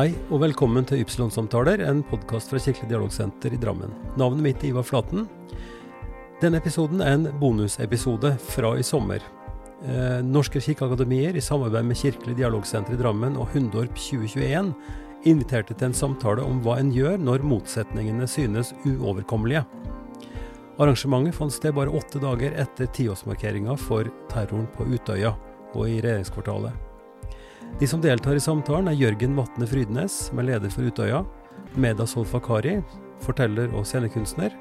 Hei og velkommen til Ypsilon-samtaler, en podkast fra Kirkelig dialogsenter i Drammen. Navnet mitt er Ivar Flaten. Denne episoden er en bonusepisode fra i sommer. Eh, Norske kirkeakademier i samarbeid med Kirkelig dialogsenter i Drammen og Hundorp 2021 inviterte til en samtale om hva en gjør når motsetningene synes uoverkommelige. Arrangementet fant sted bare åtte dager etter tiårsmarkeringa for terroren på Utøya og i regjeringskvartalet. De som deltar i samtalen, er Jørgen Vatne Frydnes, som er leder for Utøya, Meda Solfakari, forteller og scenekunstner,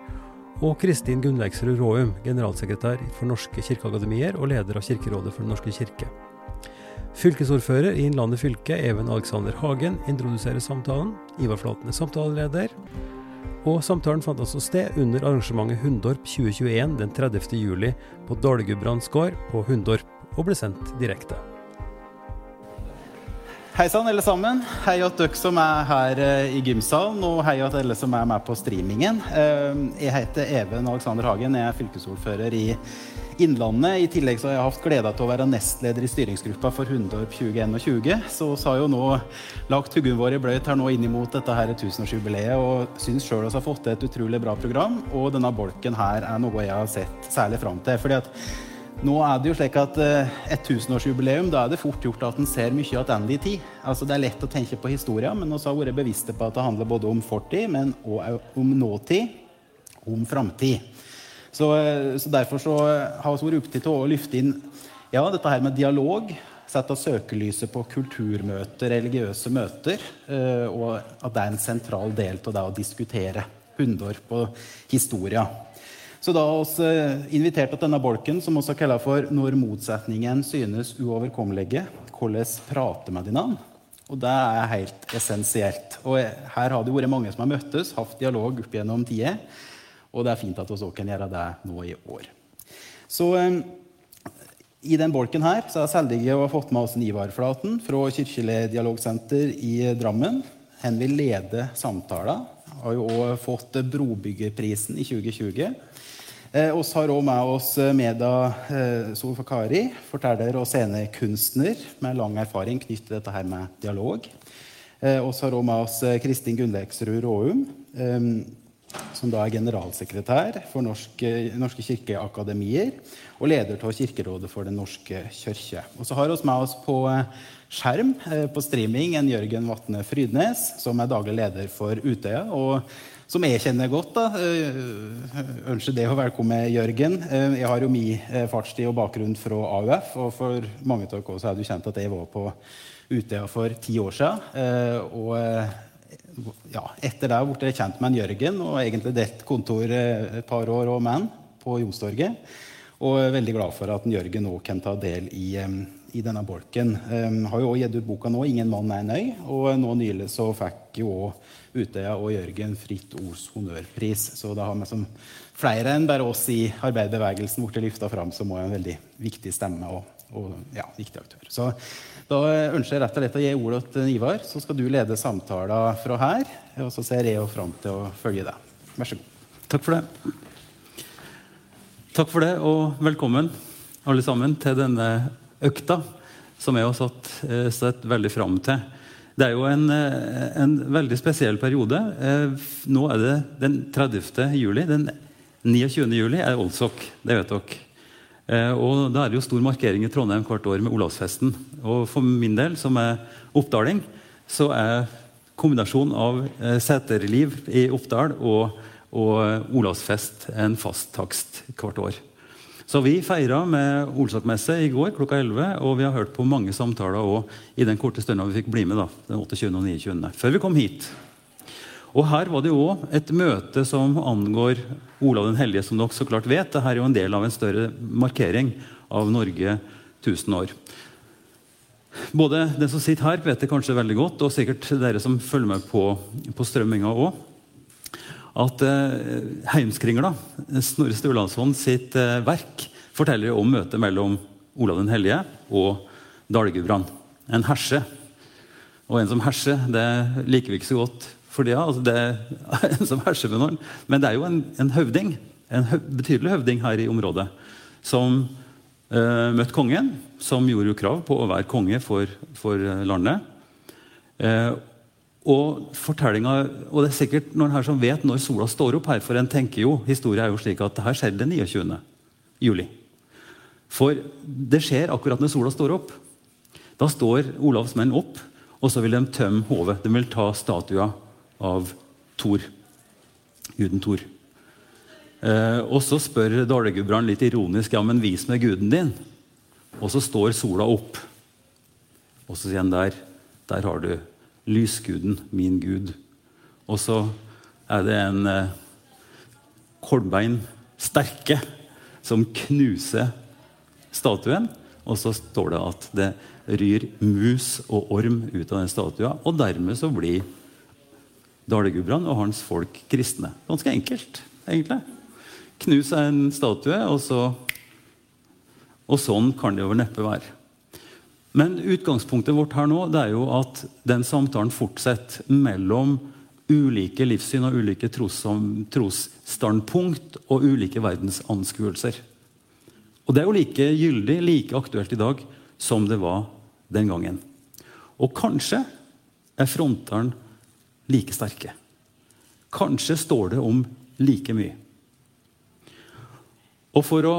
og Kristin Gunnleiksrud Råum, generalsekretær for Norske kirkeakademier og leder av Kirkerådet for Den norske kirke. Fylkesordfører i Innlandet fylke, Even Alexander Hagen, introduserer samtalen. Ivar Flaten er samtaleleder. Og samtalen fant altså sted under arrangementet Hundorp 2021 den 30. juli på Dalgudbrands gård på Hundorp, og ble sendt direkte. Hei sann, alle sammen. Hei at dere som er her eh, i gymsalen, og hei at alle som er med på streamingen. Eh, jeg heter Even Alexander Hagen. Jeg er fylkesordfører i Innlandet. I tillegg så har jeg hatt gleda til å være nestleder i styringsgruppa for Hundorp 2021. Så vi har jo nå lagt huggene våre i bløyt her nå inn mot dette her tusenårsjubileet og syns sjøl vi har fått til et utrolig bra program. Og denne bolken her er noe jeg har sett særlig fram til. fordi at nå er det jo slik at eh, et tusenårsjubileum, da er det fort gjort at en ser mye tilbake i tid. Altså Det er lett å tenke på historia, men vi har vært bevisste på at det handler både om fortid, men også om nåtid, om framtid. Så, eh, så, derfor så har vi vært opptatt av å løfte inn ja, dette her med dialog. Sette søkelyset på kulturmøter, religiøse møter, eh, og at det er en sentral del av det å diskutere hundår på historia. Så da har vi eh, invitert til denne bolken, som også kaller for 'Når motsetningen synes uoverkommelige'. Hvordan prate med hverandre. Og det er helt essensielt. Og her har det vært mange som har møttes, hatt dialog opp gjennom tida. Og det er fint at vi også kan gjøre det nå i år. Så um, i den bolken her så er vi å ha fått med oss Ivar Flaten fra Kirkelig dialogsenter i Drammen. Han vil lede samtaler. Har jo òg fått Brobyggerprisen i 2020. Oss har òg med oss eh, Meda eh, Solfakari, forteller og scenekunstner med lang erfaring knyttet til dette her med dialog. Oss har òg med oss eh, Kristin Gunnleksrud Råum, eh, som da er generalsekretær for Norske, Norske kirkeakademier og leder av Kirkerådet for Den norske kirke. Og så har vi med oss på skjerm på streaming en Jørgen Vatne Frydnes, som er daglig leder for Utøya. og som jeg kjenner godt. da. Eh, ønsker det å velkomme Jørgen. Eh, jeg har jo min eh, fartstid og bakgrunn fra AUF. Og for mange av dere er det kjent at jeg var på Utøya for ti år siden. Og ja, etter det ble jeg kjent med en Jørgen og egentlig delt kontor et par år og med på Jonstorget. Og er veldig glad for at Jørgen òg kan ta del i, i denne bolken. Um, har jo også gitt ut boka nå 'Ingen mann er en øy', og nå nylig så fikk jo òg Utøya og Jørgen Fritt Ords honnørpris. Så da har vi som flere enn bare oss i arbeiderbevegelsen blitt løfta fram som en veldig viktig stemme og, og ja, viktig aktør. Så da ønsker jeg rett og slett å gi ordet til Ivar, så skal du lede samtalen fra her. Og så ser jeg fram til å følge deg. Vær så god. Takk for det. Takk for det, og velkommen alle sammen til denne økta som jeg har satt, eh, sett veldig fram til. Det er jo en, eh, en, veldig spesiell periode. Eh, nå er det den 30. juli. Den 29. juli er Olsok. Det vet dere. Eh, og Da er det jo stor markering i Trondheim hvert år med Olavsfesten. Og For min del, som er oppdaling, så er kombinasjonen av seterliv i Oppdal og, og Olavsfest en fast takst hvert år. Så vi feira med Olsakmesse i går klokka 11, og vi har hørt på mange samtaler også i den korte stunda vi fikk bli med da, den 28. og 29. før vi kom hit. Og Her var det òg et møte som angår Olav den hellige, som dere så klart vet. Dette er jo en del av en større markering av Norge 1000 år. Både den som sitter her, vet det kanskje veldig godt, og sikkert dere som følger med på, på strømminga òg at eh, Heimskringla, Snorre Sturlason sitt eh, verk, forteller om møtet mellom Olav den hellige og Dalgudbrand. En herse. Og en som herser, det liker vi ikke så godt for det, Altså det er en som herser med noen. Men det er jo en, en høvding, en høv, betydelig høvding her i området, som eh, møtte kongen, som gjorde jo krav på å være konge for, for landet. Eh, Og fortellinga, og det er sikkert noen her som vet når sola står opp her, for en tenker jo, historia er jo slik at det her skjedde 29. juli. For det skjer akkurat når sola står opp. Da står Olavs menn opp, og så vil de tømme hodet. De vil ta statua av Thor, guden Thor. Eh, og så spør Dale-Gudbrand litt ironisk ja, men vis meg guden din. Og så står sola opp. Og så sier han der der har du lysguden, min gud. Og så er det en eh, Kolbein Sterke som knuser statuen. Og så står det at det ryr mus og orm ut av den statua. Og dermed så blir Dale-Gudbrand og hans folk kristne. Ganske enkelt, egentlig. Knus en statue, og så Og sånn kan det jo neppe være. Men utgangspunktet vårt her nå det er jo at den samtalen fortsetter mellom ulike livssyn og ulike trosstandpunkt og ulike verdensanskuelser. Og det er jo like gyldig, like aktuelt i dag som det var den gangen. Og kanskje er frontene like sterke. Kanskje står det om like mye. Og for å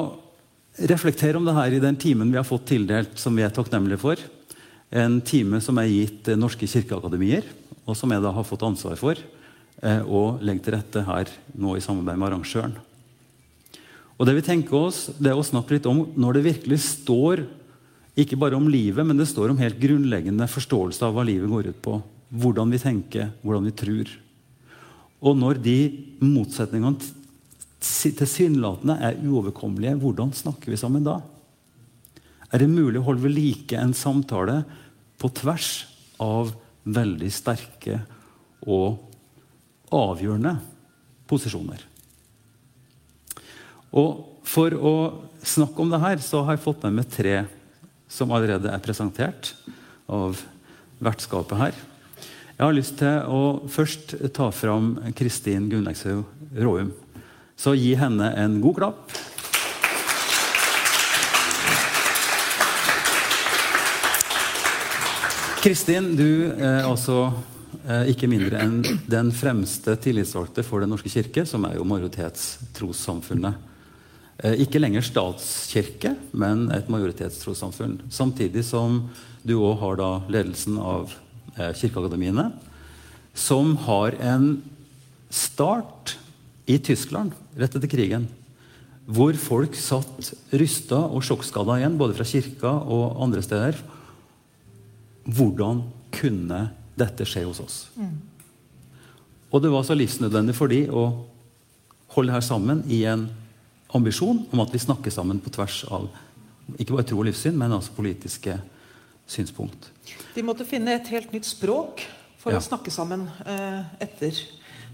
reflektere om det her i den timen vi har fått tildelt, som vi er takknemlige for, en time som er gitt Norske kirkeakademier, og som jeg da har fått ansvar for og å legge til rette her nå i samarbeid med arrangøren. Og det vi tenker oss, det er å snakke litt om når det virkelig står ikke bare om livet, men det står om helt grunnleggende forståelse av hva livet går ut på. Hvordan vi tenker, hvordan vi tror. Og når de motsetningene tilsynelatende er uoverkommelige, hvordan snakker vi sammen da? Er det mulig å holde ved like en samtale på tvers av veldig sterke og avgjørende posisjoner? Og For å snakke om det her så har jeg fått med meg tre som allerede er presentert av vertskapet her. Jeg har lyst til å først ta fram Kristin Gunnlekshaug Råum. Så gi henne en god klapp. Kristin, du er altså eh, ikke mindre enn den fremste tillitsvalgte for Den norske kirke, som er jo majoritetstrossamfunnet. Eh, ikke lenger statskirke, men et majoritetstrossamfunn. Samtidig som du òg har da ledelsen av eh, kirkeakademiene, som har en start i Tyskland rett etter krigen. Hvor folk satt rysta og sjokkskada igjen, både fra kirka og andre steder. Hvordan kunne dette skje hos oss? Mm. Og det var så livsnødvendig for de å holde her sammen i en ambisjon om at vi snakker sammen på tvers av ikke bare tro og livssyn, men altså politiske synspunkt. De måtte finne et helt nytt språk for ja. å snakke sammen eh, etter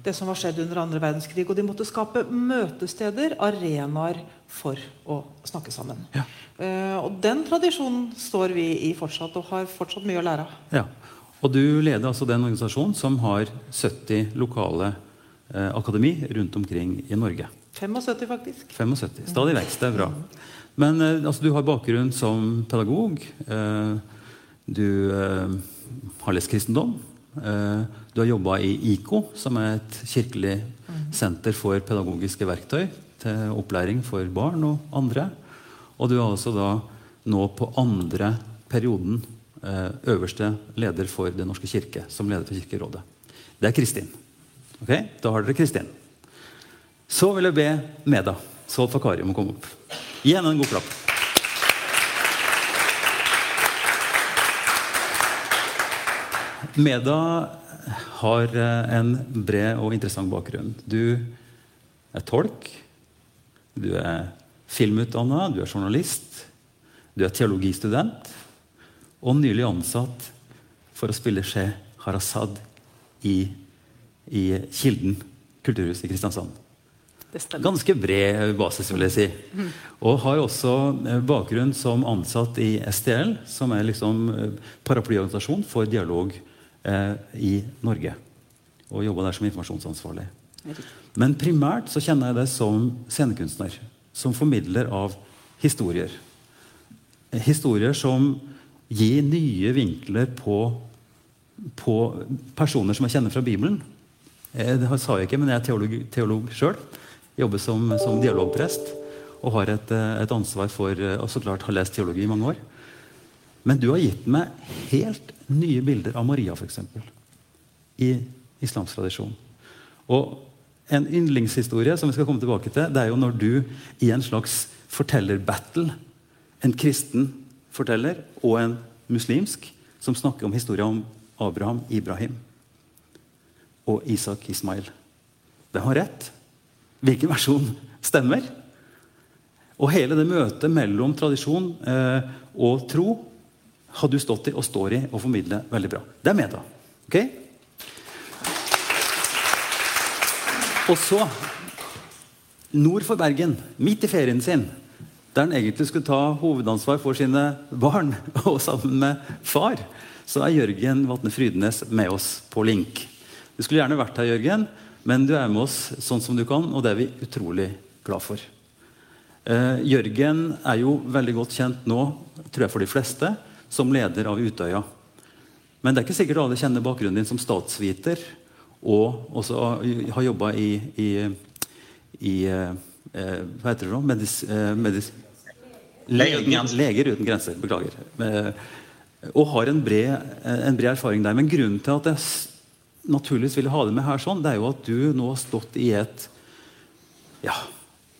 det som var skjedd under andre verdenskrig. Og de måtte skape møtesteder, arenaer, for å snakke sammen. Ja. Uh, og den tradisjonen står vi i fortsatt, og har fortsatt mye å lære av. Ja. Og du leder altså den organisasjonen som har 70 lokale uh, akademi rundt omkring i Norge. 75, faktisk. 75. Stadig vekst. Det er bra. Men uh, altså, du har bakgrunn som pedagog. du har lest kristendom. Eh, du har jobba i IKO, som er et kirkelig senter for pedagogiske verktøy til opplæring for barn og andre. Og du er altså da nå på andre perioden eh, øverste leder for Den norske kirke, som leder for Kirkerådet. Det er Kristin. Ok, Da har dere Kristin. Så vil jeg be Meda Sol Fakari å komme opp. Gi henne en god klapp. Meda har eh, en bred og interessant bakgrunn. Du er tolk, du er filmutdanna, du er journalist, du er teologistudent og nylig ansatt for å spille Sheh Harazad i, i Kilden kulturhus i Kristiansand. Ganske bred basis, vil jeg si. Og har også eh, bakgrunn som ansatt i STL, som er liksom eh, paraplyorganisasjon for dialog i Norge. Og jobba der som informasjonsansvarlig. Men primært så kjenner jeg det som scenekunstner. Som formidler av historier. Historier som gir nye vinkler på på personer som jeg kjenner fra Bibelen. Eh, det sa jeg ikke, men jeg er teolog, teolog sjøl. Jobber som, som, dialogprest og har et, eh, et ansvar for og så klart har lest teologi i mange år. Men du har gitt meg helt nye bilder av Maria, f.eks. I islamsk tradisjon. Og en yndlingshistorie som vi skal komme tilbake til, det er jo når du i en slags fortellerbattle, en kristen forteller og en muslimsk, som snakker om historien om Abraham, Ibrahim og Isak Ismail. De har rett. Hvilken versjon stemmer? Og hele det møtet mellom tradisjon eh, og tro har du stått i og står i og formidler veldig bra. Det er meta. Okay? Og så, nord for Bergen, midt i ferien sin, der han egentlig skulle ta hovedansvar for sine barn, og sammen med far, så er Jørgen Vatne Frydenes med oss på link. Du skulle gjerne vært her, Jørgen, men du er med oss sånn som du kan, og det er vi utrolig glad for. Eh, Jørgen er jo veldig godt kjent nå, tror jeg for de fleste, som leder av Utøya. Men det er ikke sikkert alle kjenner bakgrunnen din som statsviter og også har jobba i, i, i eh, Hva heter det nå? Medis, eh, medis, leger, leger, uten grenser. Beklager. Eh, og har en bred, en bred, erfaring der. Men grunnen til at jeg naturligvis ville ha det med her, sånn, det er jo at du nå har stått i et ja,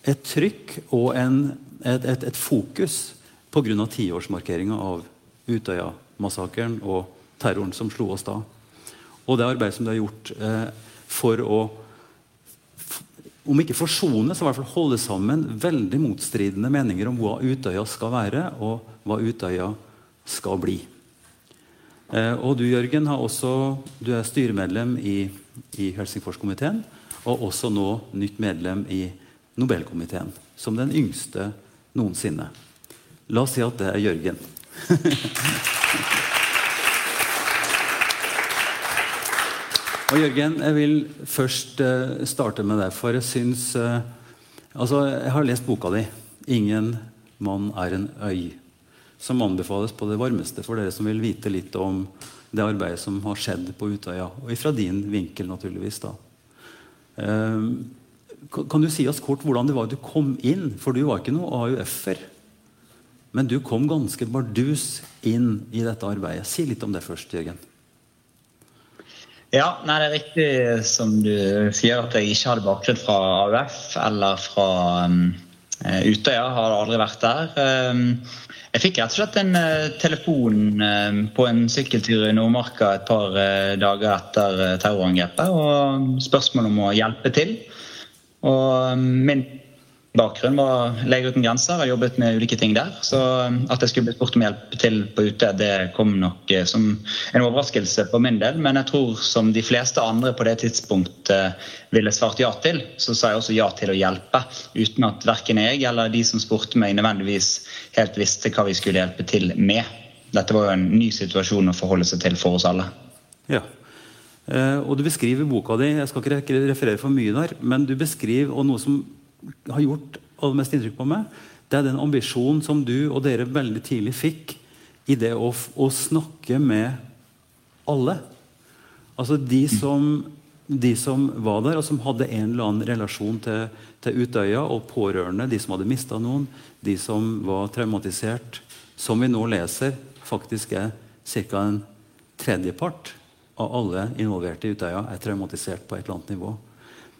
et trykk og en, et, et, et fokus pga. tiårsmarkeringa av Utøya-massakren og terroren som slo oss da. Og det arbeidet som det har gjort eh, for å om ikke forsone, så i hvert fall holde sammen veldig motstridende meninger om hva Utøya skal være, og hva Utøya skal bli. Eh, og du, Jørgen, også, du er styremedlem i, i Helsingforskomiteen, og også nå nytt medlem i Nobelkomiteen, som den yngste noensinne. La oss si at det er Jørgen. Og Jørgen, jeg vil først uh, starte med deg, for jeg syns uh, Altså, jeg har lest boka di 'Ingen mann er en øy', som anbefales på det varmeste for dere som vil vite litt om det arbeidet som har skjedd på Utøya. Og fra din vinkel, naturligvis. da. Uh, kan du si oss kort hvordan det var du kom inn? For du var ikke noe AUF-er. Men du kom ganske bardus inn i dette arbeidet. Si litt om det først, Jørgen. Ja, nei, det er riktig som du sier at jeg ikke hadde bakgrunn fra AUF eller fra um, Utøya. Har aldri vært der. Um, jeg fikk rett og slett en uh, telefon um, på en sykkeltur i Nordmarka et par uh, dager etter uh, terrorangrepet og spørsmål om å hjelpe til. Og min bakgrunn var Leger uten grenser. Jeg jobbet med ulike ting der. Så um, at jeg skulle bli spurt om hjelp til på ute, det kom nok eh, som en overraskelse på min del. Men jeg tror som de fleste andre på det tidspunktet eh, ville svart ja til, så sa jeg også ja til å hjelpe. Uten at verken jeg eller de som spurte meg, nødvendigvis helt visste hva vi skulle hjelpe til med. Dette var jo en ny situasjon å forholde seg til for oss alle. Ja, eh, og Du beskriver boka di jeg skal ikke referere for mye der, men du beskriver noe som har gjort aller mest inntrykk på meg, det er den ambisjonen som du og dere veldig tidlig fikk i det å, å snakke med alle. Altså de som, de som, var der, og som hadde en eller annen relasjon til, til Utøya, og pårørende, de som hadde mista noen, de som var traumatisert, som vi nå leser, faktisk er ca. en tredjepart av alle involverte i Utøya er traumatisert på et eller annet nivå.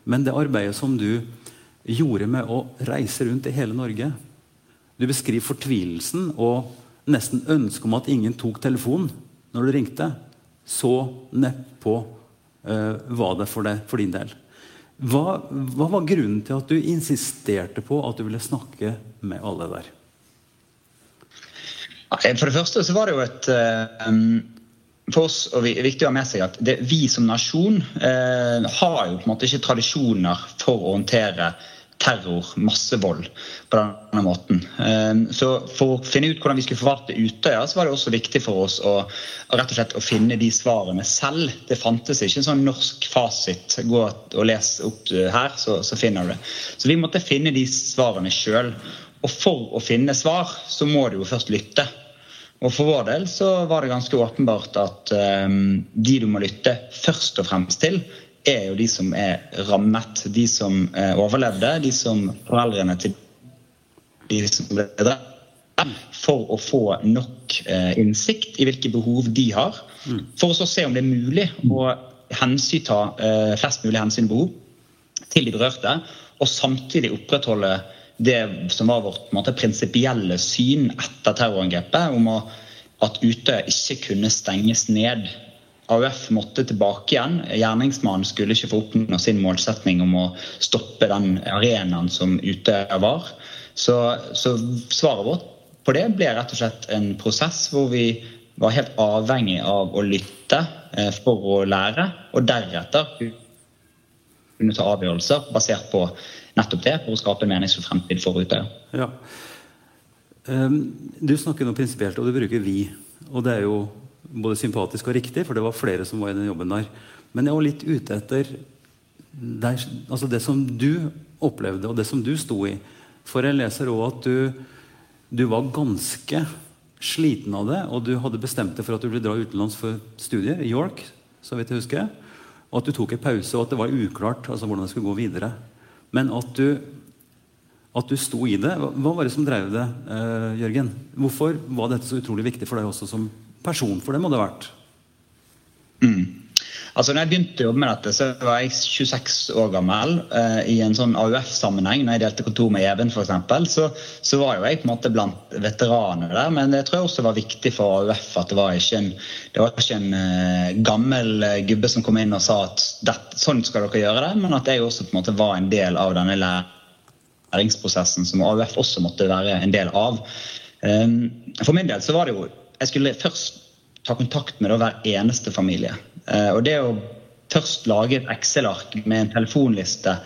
Men det arbeidet som du gjorde med å reise rundt i hele Norge. Du beskriver fortvilelsen og nesten ønsket om at ingen tok telefonen når du ringte. Så nedpå uh, var det for, det for din del. Hva, hva, var grunnen til at du insisterte på at du ville snakke med alle der? For det første så var det jo et uh, for oss og viktig å ha med seg at det, vi som nasjon eh, har jo på en måte ikke tradisjoner for å håndtere terror, massevold, på denne måten. Ehm, så For å finne ut hvordan vi skulle forvalte Utøya, så var det også viktig for oss å, rett og slett å finne de svarene selv. Det fantes ikke en sånn norsk fasit. Gå og les opp her, så, så finner du det. Så vi måtte finne de svarene sjøl. Og for å finne svar, så må du jo først lytte. Og For vår del så var det ganske åpenbart at um, de du må lytte først og fremst til, er jo de som er rammet. De som uh, overlevde, de som foreldrene til de som ble drept. For å få nok uh, innsikt i hvilke behov de har. Mm. For å se om det er mulig å hensynta uh, flest mulig hensyn og behov til de berørte. Og samtidig opprettholde det som var vårt måte, prinsipielle syn etter terrorangrepet, om at Utøya ikke kunne stenges ned. AUF måtte tilbake igjen. Gjerningsmannen skulle ikke få oppnå sin målsetning om å stoppe den arenaen som Utøya var. Så, så, svaret vårt på det ble rett og slett en prosess hvor vi var helt avhengig av å lytte eh, for å lære, og deretter kunne ta avgjørelser basert på nettopp det for å skape en meningsfull fremtid for Utøya. Ja. Um, du snakker noe prinsipielt, og du bruker 'vi'. Og det er jo både sympatisk og riktig, for det var flere som var i den jobben der. Men jeg var litt ute etter der, altså det som du opplevde, og det som du sto i. For jeg leser òg at du, du, var ganske sliten av det, og du hadde bestemt deg for at du ville dra utenlands for studier i York, så vidt jeg husker. Og at du tok en pause, og at det var uklart altså, hvordan det skulle gå videre. Men at du, at du sto i det. Hva var det som drev det, uh, Jørgen? Hvorfor var dette så utrolig viktig for deg også som person? For det må det ha vært. Mm. Altså, når jeg begynte å jobbe med dette, så var jeg 26 år gammel. Eh, I en sånn AUF-sammenheng, når jeg delte kontor med Even f.eks., så, så var jo jeg på en måte blant veteranene der. Men det tror jeg også var viktig for AUF at det var ikke en, var ikke en eh, gammel gubbe som kom inn og sa at sånn skal dere gjøre det, men at jeg også på en måte var en del av denne læringsprosessen som AUF også måtte være en del av. Eh, for min del så var det jo Jeg skulle først ta kontakt med hver eneste familie. Eh, og det å først lage et Excel-ark med en telefonliste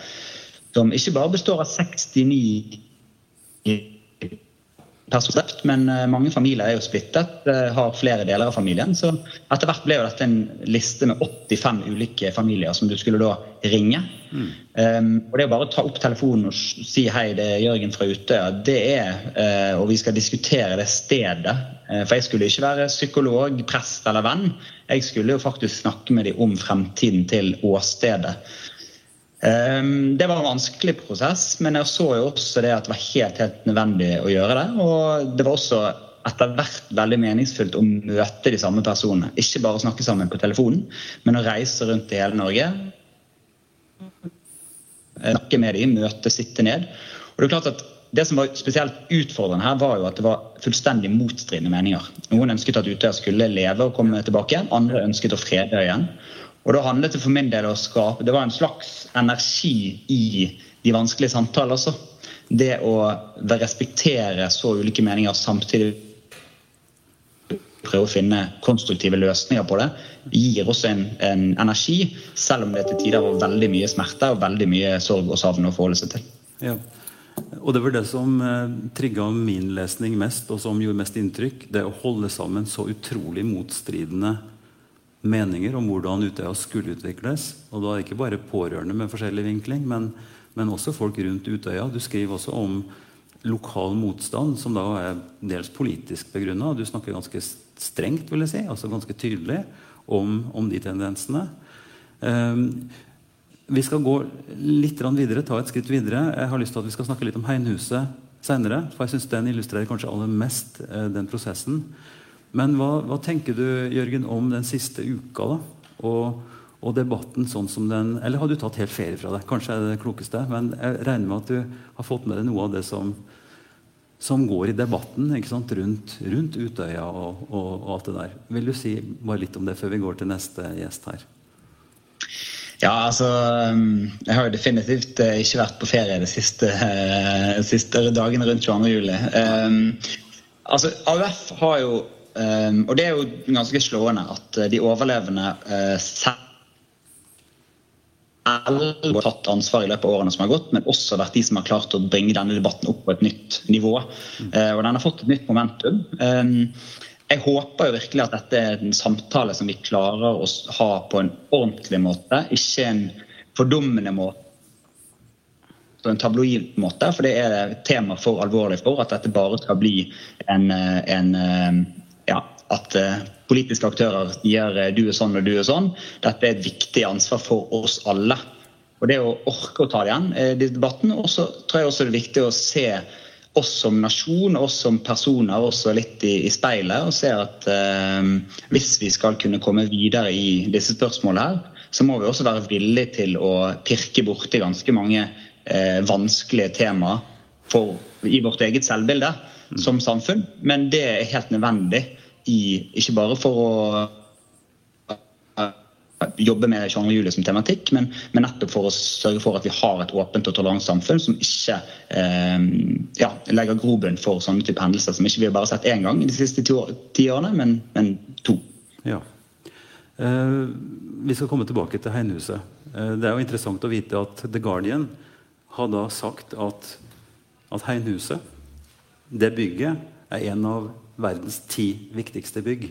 som ikke bare består av 69 personer, men eh, mange familier er jo splittet, eh, har flere deler av familien. Så etter hvert ble jo dette en liste med 85 ulike familier som du skulle da ringe. Mm. Um, og det å bare ta opp telefonen og si hei, det er Jørgen fra Utøya, det er uh, Og vi skal diskutere det stedet. Uh, for jeg skulle ikke være psykolog, prest eller venn. Jeg skulle jo faktisk snakke med dem om fremtiden til åstedet. Um, det var en vanskelig prosess, men jeg så jo også det at det var helt, helt nødvendig å gjøre det. Og det var også etter hvert veldig meningsfullt å møte de samme personene. Ikke bare snakke sammen på telefonen, men å reise rundt i hele Norge. Snakke med dem, møte, sitte ned. Og Det er klart at det som var spesielt utfordrende her, var jo at det var fullstendig motstridende meninger. Noen ønsket at Utøya skulle leve og komme tilbake andre ønsket å frede igjen. Og da handlet det for min del å skape Det var en slags energi i de vanskelige samtaler altså. Det å respektere så ulike meninger samtidig prøve å finne konstruktive løsninger på det, gir også en, en, energi, selv om det til tider var veldig mye smerte og veldig mye sorg og savn å forholde seg til. Ja. Og det var det som eh, trigga min lesning mest, og som gjorde mest inntrykk. Det å holde sammen så utrolig motstridende meninger om hvordan Utøya skulle utvikles. Og da er det ikke bare pårørende med forskjellig vinkling, men, men også folk rundt Utøya. Du skriver også om lokal motstand, som da er dels politisk begrunna. Du snakker ganske strengt, vil jeg si, altså ganske tydelig om, om de tendensene. Um, vi skal gå litt videre, ta et skritt videre. Jeg har lyst til at Vi skal snakke litt om Heinhuset senere. For jeg syns den illustrerer kanskje aller mest eh, den prosessen. Men hva, hva, tenker du Jørgen, om den siste uka da? Og, og, debatten sånn som den Eller har du tatt helt ferie fra det? Kanskje er det det klokeste. Men jeg regner med at du har fått med deg noe av det som, som går i debatten rundt, rundt, Utøya og, og, og, alt det der. Vil du si bare litt om det før vi går til neste gjest her? Ja, altså um, Jeg har jo definitivt eh, ikke vært på ferie de siste, de siste dagene rundt 22. juli. Um, altså, AUF har jo Um, og det er jo ganske slående at eh, de overlevende uh, selv har tatt ansvar i løpet av årene som har gått, men også vært de som har klart å bringe denne debatten opp på et nytt nivå. Uh, og den har fått et nytt momentum. Um, jeg håper jo virkelig at dette er en samtale som vi klarer å ha på en ordentlig måte, ikke en fordummende måte på en tabloid måte, for det er tema for alvorlig for at dette bare skal bli en, en ja, at politiske aktører sier du er sånn og du er sånn. Dette er et viktig ansvar for oss alle. Og Det å orke å ta det igjen i debatten. Og så tror jeg også det er viktig å se oss som nasjon, oss som personer, også litt i, i speilet. Og se at eh, hvis vi skal kunne komme videre i disse spørsmålene her, så må vi også være villige til å pirke borti ganske mange eh, vanskelige temaer i vårt eget selvbilde. Som samfunn. Men det er helt nødvendig, i, ikke bare for å jobbe med 22. juli som tematikk, men, men, nettopp for å sørge for at vi har et åpent og tolerant samfunn som ikke eh, ja, legger grobunn for sånne type hendelser som ikke vi har bare sett én gang de siste ti, år, ti årene, men, men, to. Ja. Eh, vi skal komme tilbake til Heinhuset. Eh, det er jo interessant å vite at The Guardian har da sagt at, at Heinhuset, det bygget, er en av verdens ti viktigste bygg.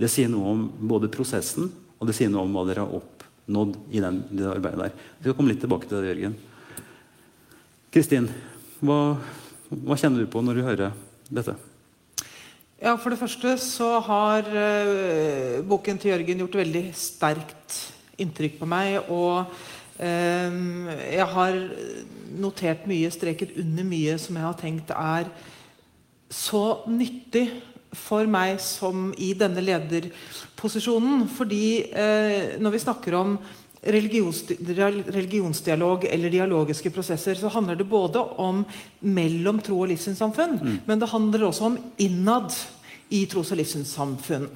Det sier noe om både prosessen og det sier noe om hva dere har oppnådd i, den, det arbeidet der. Vi skal komme litt tilbake til det, Jørgen. Kristin, hva, hva kjenner du på når du hører dette? Ja, For det første så har uh, boken til Jørgen gjort veldig sterkt inntrykk på meg. Og jeg har notert mye, streket under mye som jeg har tenkt er så nyttig for meg som i denne lederposisjonen. Fordi eh, når vi snakker om religionsdialog eller dialogiske prosesser, så handler det både om mellom tro- og livssynssamfunn, mm. men det handler også om innad i tros- og livssynssamfunn.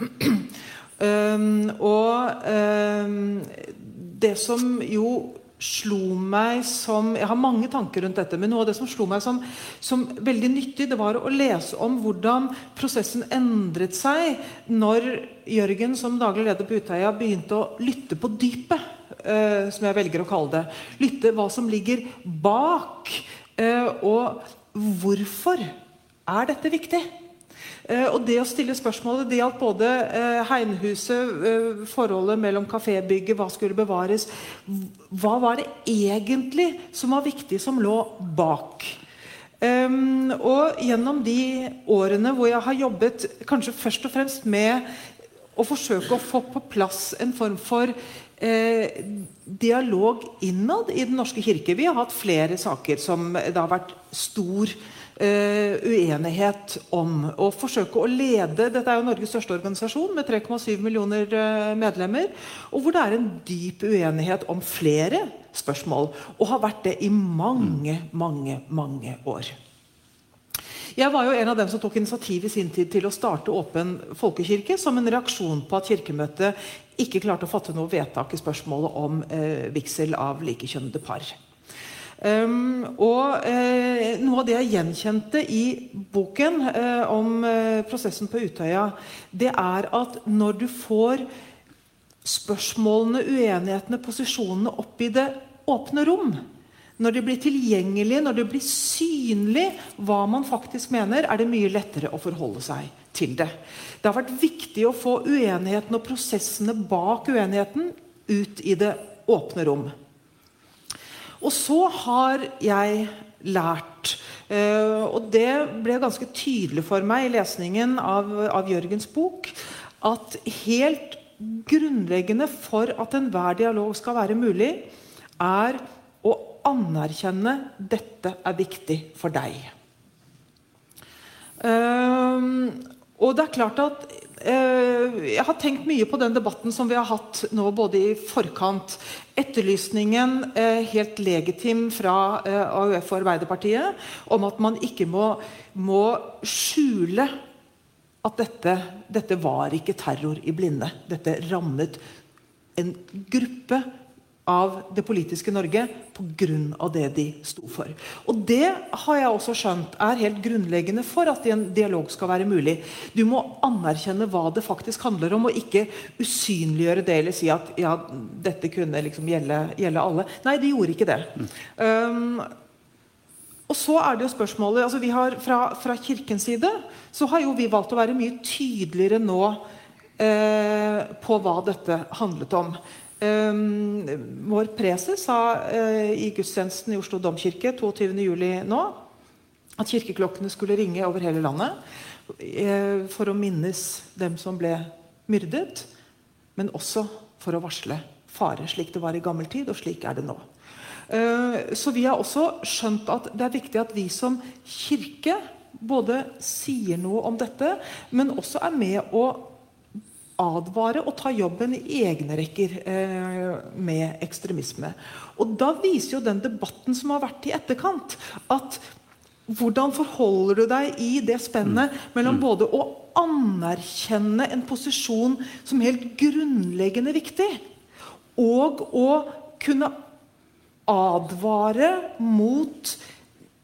um, og um, det som jo slo meg som Jeg har mange tanker rundt dette, men noe av det som slo meg som, som, veldig nyttig, det var å lese om hvordan prosessen endret seg når Jørgen som daglig leder på Utøya begynte å lytte på dypet, eh, som jeg velger å kalle det. Lytte hva som ligger bak, eh, og hvorfor er dette viktig? Eh, og det å stille spørsmålet det gjaldt både eh, eh, forholdet mellom kafébygget, hva skulle bevares Hva var det egentlig som var viktig, som lå bak? Um, og gjennom de årene hvor jeg har jobbet kanskje først og fremst med å forsøke å få på plass en form for eh, dialog innad i Den norske kirke Vi har hatt flere saker som det har vært stor Uh, uenighet om. Å forsøke å lede Dette er jo Norges største organisasjon med 3,7 millioner uh, medlemmer. Og hvor det er en dyp uenighet om flere spørsmål. Og har vært det i mange, mange, mange år. Jeg var jo en av dem som tok initiativ i sin tid til å starte Åpen folkekirke som en reaksjon på at Kirkemøtet ikke klarte å fatte noe vedtak i spørsmålet om uh, vigsel av likekjønnede par. Um, og uh, Noe av det jeg gjenkjente i boken uh, om uh, prosessen på Utøya, det er at når du får spørsmålene, uenighetene, posisjonene opp i det åpne rom, når det blir tilgjengelig, når det blir synlig hva man faktisk mener, er det mye lettere å forholde seg til det. Det har vært viktig å få uenigheten og prosessene bak uenigheten ut i det åpne rom. Og så har jeg lært uh, Og det ble ganske tydelig for meg i lesningen av, av Jørgens bok at helt grunnleggende for at enhver dialog skal være mulig, er å anerkjenne dette er viktig for deg. Uh, og det er klart at Jeg har tenkt mye på den debatten som vi har hatt nå både i forkant etterlysningen eh, helt legitim fra eh, AUF og Arbeiderpartiet om at man ikke må, må skjule at dette, dette, var ikke terror i blinde. Dette rammet en gruppe av det politiske Norge pga. det de sto for. Og Det har jeg også skjønt er helt grunnleggende for at en dialog skal være mulig. Du må anerkjenne hva det faktisk handler om, og ikke usynliggjøre det eller si at ja, dette kunne liksom gjelde, gjelde alle. Nei, de gjorde ikke det. Mm. Um, og så er det jo spørsmålet altså vi har fra, fra, Kirkens side så har jo vi valgt å være mye tydeligere nå eh, på hva dette handlet om. Um, vår preses sa uh, i gudstjenesten i Oslo domkirke 22.07. nå at kirkeklokkene skulle ringe over hele landet eh, for å minnes dem som ble myrdet, men også for å varsle fare, slik det var i gammel tid, og slik er det nå. Eh, så vi har også skjønt at det er viktig at vi som kirke både sier noe om dette, men også er med å advare og ta jobben i egne rekker eh, med ekstremisme. Og Da viser jo den debatten som har vært i etterkant, at hvordan forholder du deg i det spennet mm. mellom mm. både å anerkjenne en posisjon som helt grunnleggende viktig, og å kunne advare mot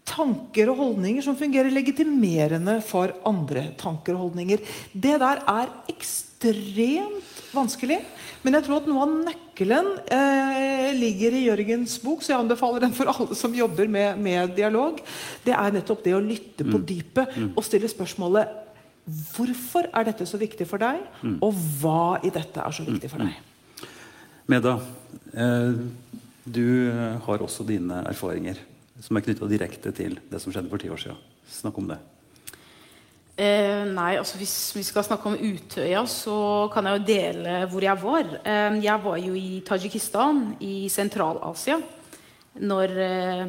tanker og holdninger som fungerer legitimerende for andre tanker og holdninger. Det der er ekstremt vanskelig. Men jeg tror at noe av nøkkelen eh, ligger i Jørgens bok, så jeg anbefaler den for alle som jobber med, med dialog. Det er nettopp det å lytte på mm. dypet mm. og stille spørsmålet Hvorfor er dette så viktig for deg, mm. og hva i dette er så viktig for deg? Meda, eh, du har også dine erfaringer som er knytta direkte til det som skjedde for ti år siden. Snakk om det. Eh, nei, altså Hvis vi skal snakke om Utøya, så kan jeg jo dele hvor jeg var. Eh, jeg var jo i Tadsjikistan, i Sentral-Asia, når eh,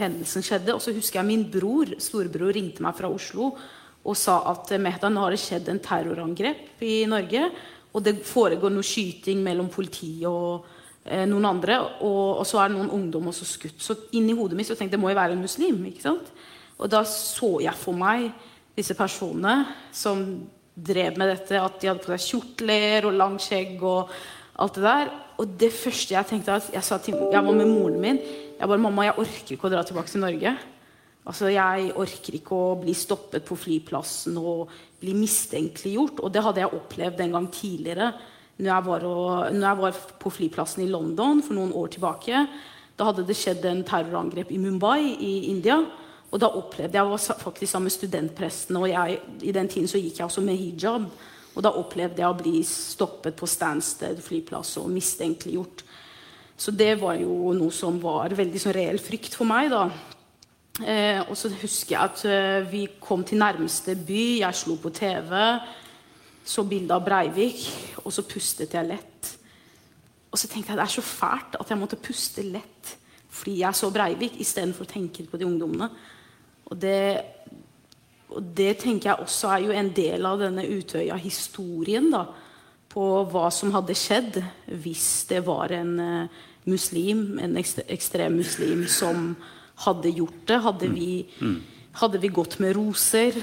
hendelsen skjedde. Og så husker jeg min bror, storebror ringte meg fra Oslo og sa at Mehta, nå har det skjedd en terrorangrep i Norge. Og det foregår noe skyting mellom politiet og eh, noen andre. Og, og, så er noen ungdom også skutt. Så inni hodet mitt så tenkte jeg det må jo være en muslim. ikke sant? Og da så jeg for meg disse personene som drev med dette, at de hadde på seg kjortler og langt skjegg og alt det der. Og det første jeg tenkte at jeg sa til, jeg var med moren min jeg bare, 'Mamma, jeg orker ikke å dra tilbake til Norge.' Altså, Jeg orker ikke å bli stoppet på flyplassen og bli mistenkeliggjort. Og det hadde jeg opplevd en gang tidligere når jeg, var, og, når jeg var på flyplassen i London for noen år tilbake. Da hadde det skjedd en terrorangrep i Mumbai i India. Og da opplevde jeg, var faktisk sammen med studentpresten, og jeg, i den tiden så gikk jeg også med hijab. Og da opplevde jeg å bli stoppet på Stansted flyplass og mistenkeliggjort. Så det var jo noe som var veldig sånn reell frykt for meg. da. Eh, og så husker jeg at eh, vi kom til nærmeste by. Jeg slo på TV, så bilde av Breivik, og så pustet jeg lett. Og så tenkte jeg det er så fælt at jeg måtte puste lett fordi jeg så Breivik, istedenfor å tenke på de ungdommene. Og det, og det, tenker jeg også er jo en del av denne Utøya-historien. da, På hva som hadde skjedd hvis det var en uh, muslim, en ekstrem muslim, som hadde gjort det. Hadde mm. vi, mm. hadde vi gått med roser?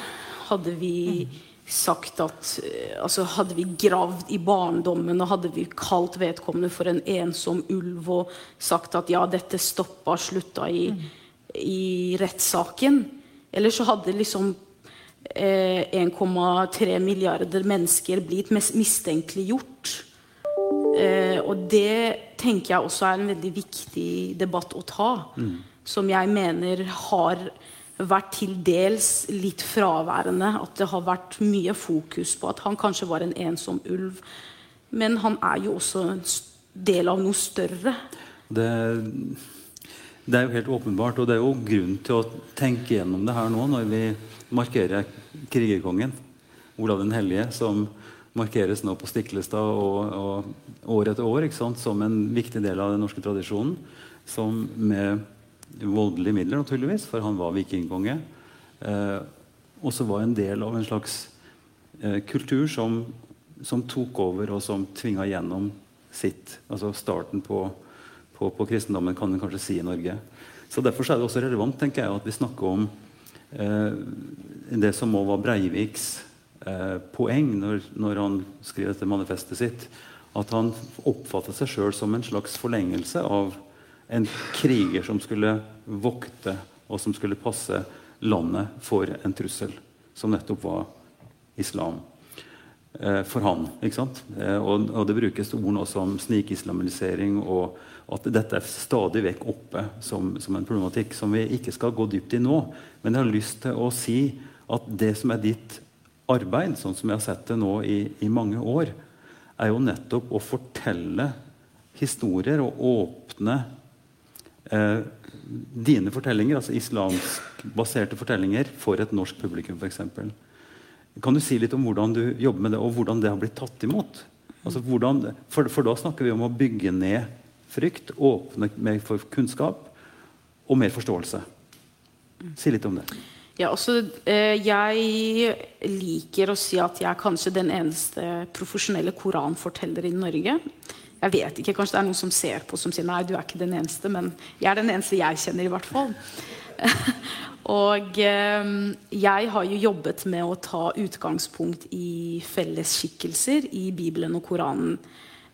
Hadde vi sagt at uh, altså Hadde vi gravd i barndommen og hadde vi kalt vedkommende for en ensom ulv og sagt at ja, dette stoppa, slutta i, mm. i rettssaken? Eller så hadde liksom eh, 1,3 milliarder mennesker blitt mistenkeliggjort. Eh, og det tenker jeg også er en veldig viktig debatt å ta. Mm. Som jeg mener har vært til dels litt fraværende. At det har vært mye fokus på at han kanskje var en ensom ulv. Men han er jo også en del av noe større. Det det er jo helt åpenbart, og det er jo grunn til å tenke gjennom det her nå når vi markerer krigerkongen, Olav den hellige, som markeres nå på Stiklestad og, og år etter år som en viktig del av den norske tradisjonen. Som med voldelige midler, naturligvis, for han var vikingkonge. Eh, også var en del av en slags eh, kultur som, som, tok over, og som tvinga gjennom sitt. Altså starten på på, på, kristendommen, kan man kanskje si i Norge. Så Derfor er det også relevant tenker jeg, at vi snakker om eh, det som må være Breiviks eh, poeng når, når, han skriver dette manifestet sitt. At han oppfatter seg sjøl som en slags forlengelse av en kriger som skulle vokte og som skulle passe landet for en trussel, som nettopp var islam. Eh, for han. ikke sant? Eh, og, og, det brukes ord nå som snikislamisering og at dette er stadig vekk oppe som, som, en problematikk som vi ikke skal gå dypt i nå. Men jeg har lyst til å si at det som er ditt arbeid, sånn som jeg har sett det nå i, i mange år, er jo nettopp å fortelle historier og åpne eh, dine fortellinger, altså islamsk-baserte fortellinger, for et norsk publikum f.eks. Kan du si litt om hvordan du jobber med det, og hvordan det har blitt tatt imot? Altså hvordan, for, for, da snakker vi om å bygge ned frykt, åpne mer for kunnskap og mer forståelse. Si litt om det. Ja, altså, eh, jeg liker å si at jeg er kanskje den eneste profesjonelle koranforteller i Norge. Jeg vet ikke, Kanskje det er noen som ser på som sier nei, du er ikke den eneste, men jeg er den eneste jeg kjenner. i hvert fall. Og eh, jeg har jo jobbet med å ta utgangspunkt i felles skikkelser i Bibelen og Koranen.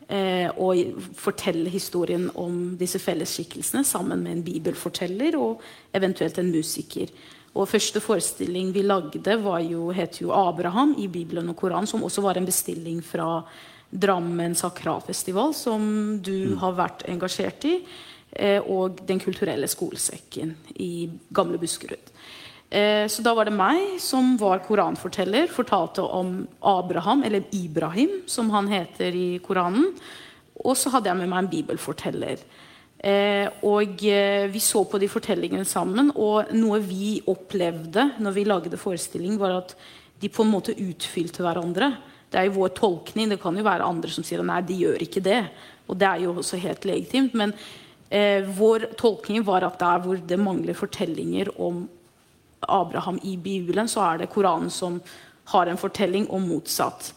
Eh, og fortelle historien om disse fellesskikkelsene sammen med en bibelforteller og eventuelt en musiker. Og første forestilling vi lagde, var jo, het jo 'Abraham' i Bibelen og Koranen, som også var en bestilling fra Drammen sakralfestival, som du mm. har vært engasjert i, eh, og Den kulturelle skolesekken i Gamle Buskerud. Eh, så da var det meg som var koranforteller, fortalte om Abraham, eller Ibrahim, som han heter i Koranen. Og så hadde jeg med meg en bibelforteller. Eh, og eh, vi så på de fortellingene sammen, og noe vi opplevde når vi lagde forestilling, var at de på en måte utfylte hverandre. Det er jo vår tolkning. Det kan jo være andre som sier nei, de gjør ikke det. Og det er jo også helt legitimt. Men eh, vår tolkning var at der hvor det mangler fortellinger om Abraham i Bibelen, så er det Koranen som har en fortelling, og motsatt.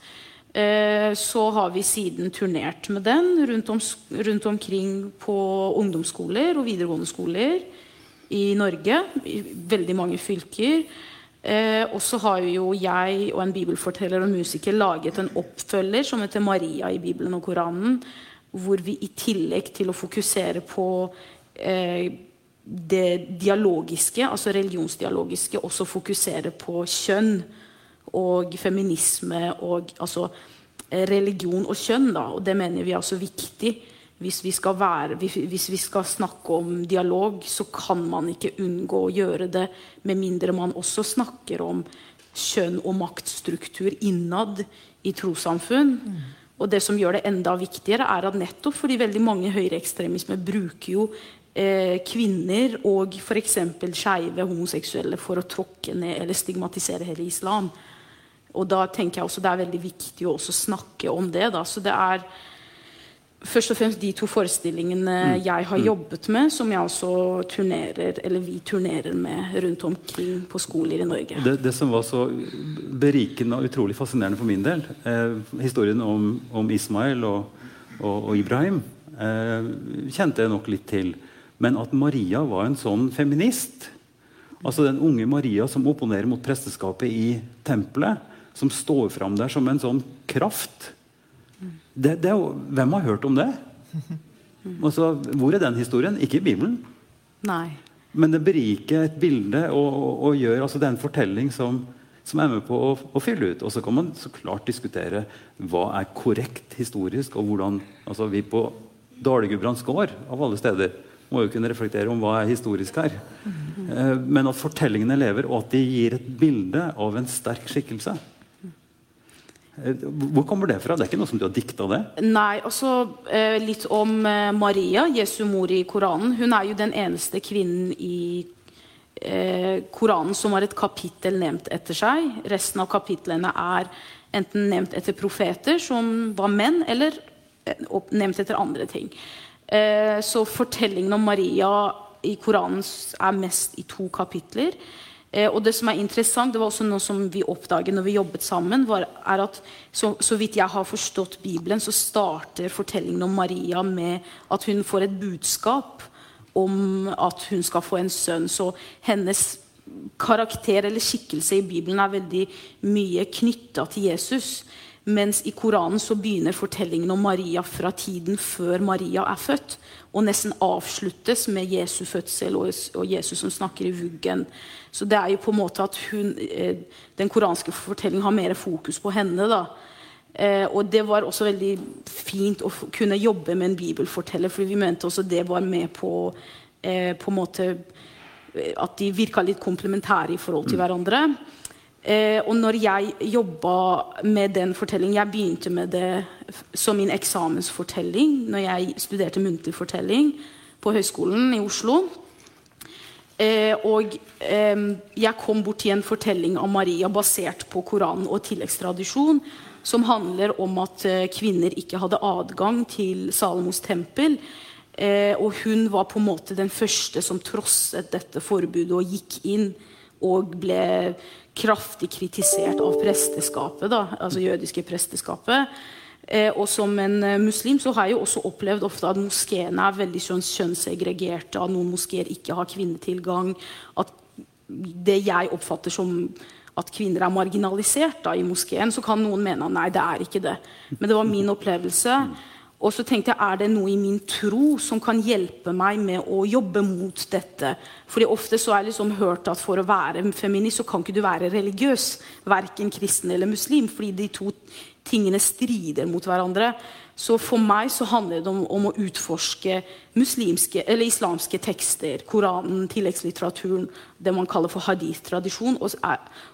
Eh, så har vi siden turnert med den rundt, om, rundt, omkring på ungdomsskoler og videregående skoler i Norge. I veldig mange fylker. Eh, og så har jo jeg og en bibelforteller og musiker laget en oppfølger som heter Maria i Bibelen og Koranen. Hvor vi i tillegg til å fokusere på eh, det dialogiske, altså religionsdialogiske, også fokuserer på kjønn og feminisme og altså eh, religion og kjønn. Da. Og det mener vi er også viktig. Hvis vi, være, hvis vi, skal snakke om dialog, så kan man ikke unngå å gjøre det med mindre man også snakker om kjønn og maktstruktur innad i trossamfunn. Mm. Og det som gjør det enda viktigere, er at nettopp fordi veldig mange høyreekstremisme bruker jo eh, kvinner og f.eks. skeive homoseksuelle for å tråkke ned eller stigmatisere hele islam. Og da tenker jeg også det er veldig viktig å snakke om det. Da. Så det er først og fremst de to forestillingene mm. jeg har mm. jobbet med, som jeg også turnerer, eller vi turnerer med rundt omkring på skoler i Norge. Det, det som var så berikende og utrolig fascinerende for min del, eh, historien om, om Ismail og, og, og Ibrahim, eh, kjente jeg nok litt til. Men at Maria var en sånn feminist Altså Den unge Maria som opponerer mot presteskapet i tempelet som står fram der som en sånn kraft. Det, det, hvem har hørt om det? Altså, hvor er den historien? Ikke i Bibelen. Nei. Men det beriker et bilde og, og, og gjør altså den fortelling som, som er med på å, å, fylle ut. Og så kan man så klart diskutere hva er korrekt historisk, og hvordan altså Vi på Dale-Gudbrands gård, av alle steder, må jo kunne reflektere om hva er historisk her. Eh, men at fortellingene lever, og at de gir et bilde av en sterk skikkelse. Eh, hvor kommer det fra? Det er ikke noe som du har dikta det? Nei, altså litt om Maria, Jesu mor i Koranen. Hun er jo den eneste kvinnen i Koranen som har et kapittel nevnt etter seg. Resten av kapitlene er enten nevnt etter profeter som var menn, eller nevnt etter andre ting. Eh, så fortellingen om Maria i Koranen er mest i to kapitler. Eh, og det som er interessant, det var også noe som vi oppdaget når vi jobbet sammen, var, er at så, så, vidt jeg har forstått Bibelen, så starter fortellingen om Maria med at hun får et budskap om at hun skal få en sønn. Så hennes karakter eller skikkelse i Bibelen er veldig mye knytta til Jesus. Mens i Koranen så begynner fortellingen om Maria fra tiden før Maria er født. Og nesten avsluttes med Jesu fødsel og, og Jesus som snakker i vuggen. Så det er jo på en måte at hun, eh, den koranske fortellingen har mer fokus på henne. da. Eh, og det var også veldig fint å kunne jobbe med en bibelforteller, for vi mente også det var med på eh, på en måte at de virka litt komplementære i forhold til mm. hverandre. Eh, og når jeg jobba med den fortellingen Jeg begynte med det som min eksamensfortelling når jeg studerte muntlig fortelling på Høgskolen i Oslo. Eh, og eh, jeg kom bort til en fortelling av Maria basert på Koranen og tilleggstradisjon, som handler om at eh, kvinner ikke hadde adgang til Salomos tempel. Eh, og hun var på en måte den første som trosset dette forbudet og gikk inn og ble kraftig kritisert av presteskapet, da, altså jødiske presteskapet. Eh, og som en eh, muslim så har jeg jo også opplevd ofte at moskeene er veldig kjønnssegregerte. At noen moskeer ikke har kvinnetilgang. At det jeg oppfatter som at kvinner er marginalisert da, i moskeen, så kan noen mene at nei, det er ikke det. Men det var min opplevelse. Og så tenkte jeg, er det noe i min tro som kan hjelpe meg med å jobbe mot dette? Fordi ofte så har jeg liksom hørt at for å være feminist så kan ikke du være religiøs. Verken kristen eller muslim. Fordi de to tingene strider mot hverandre. Så for meg så handler det om, om å utforske muslimske, eller islamske tekster, Koranen, tilleggslitteraturen, det man kaller for hadith-tradisjon, og,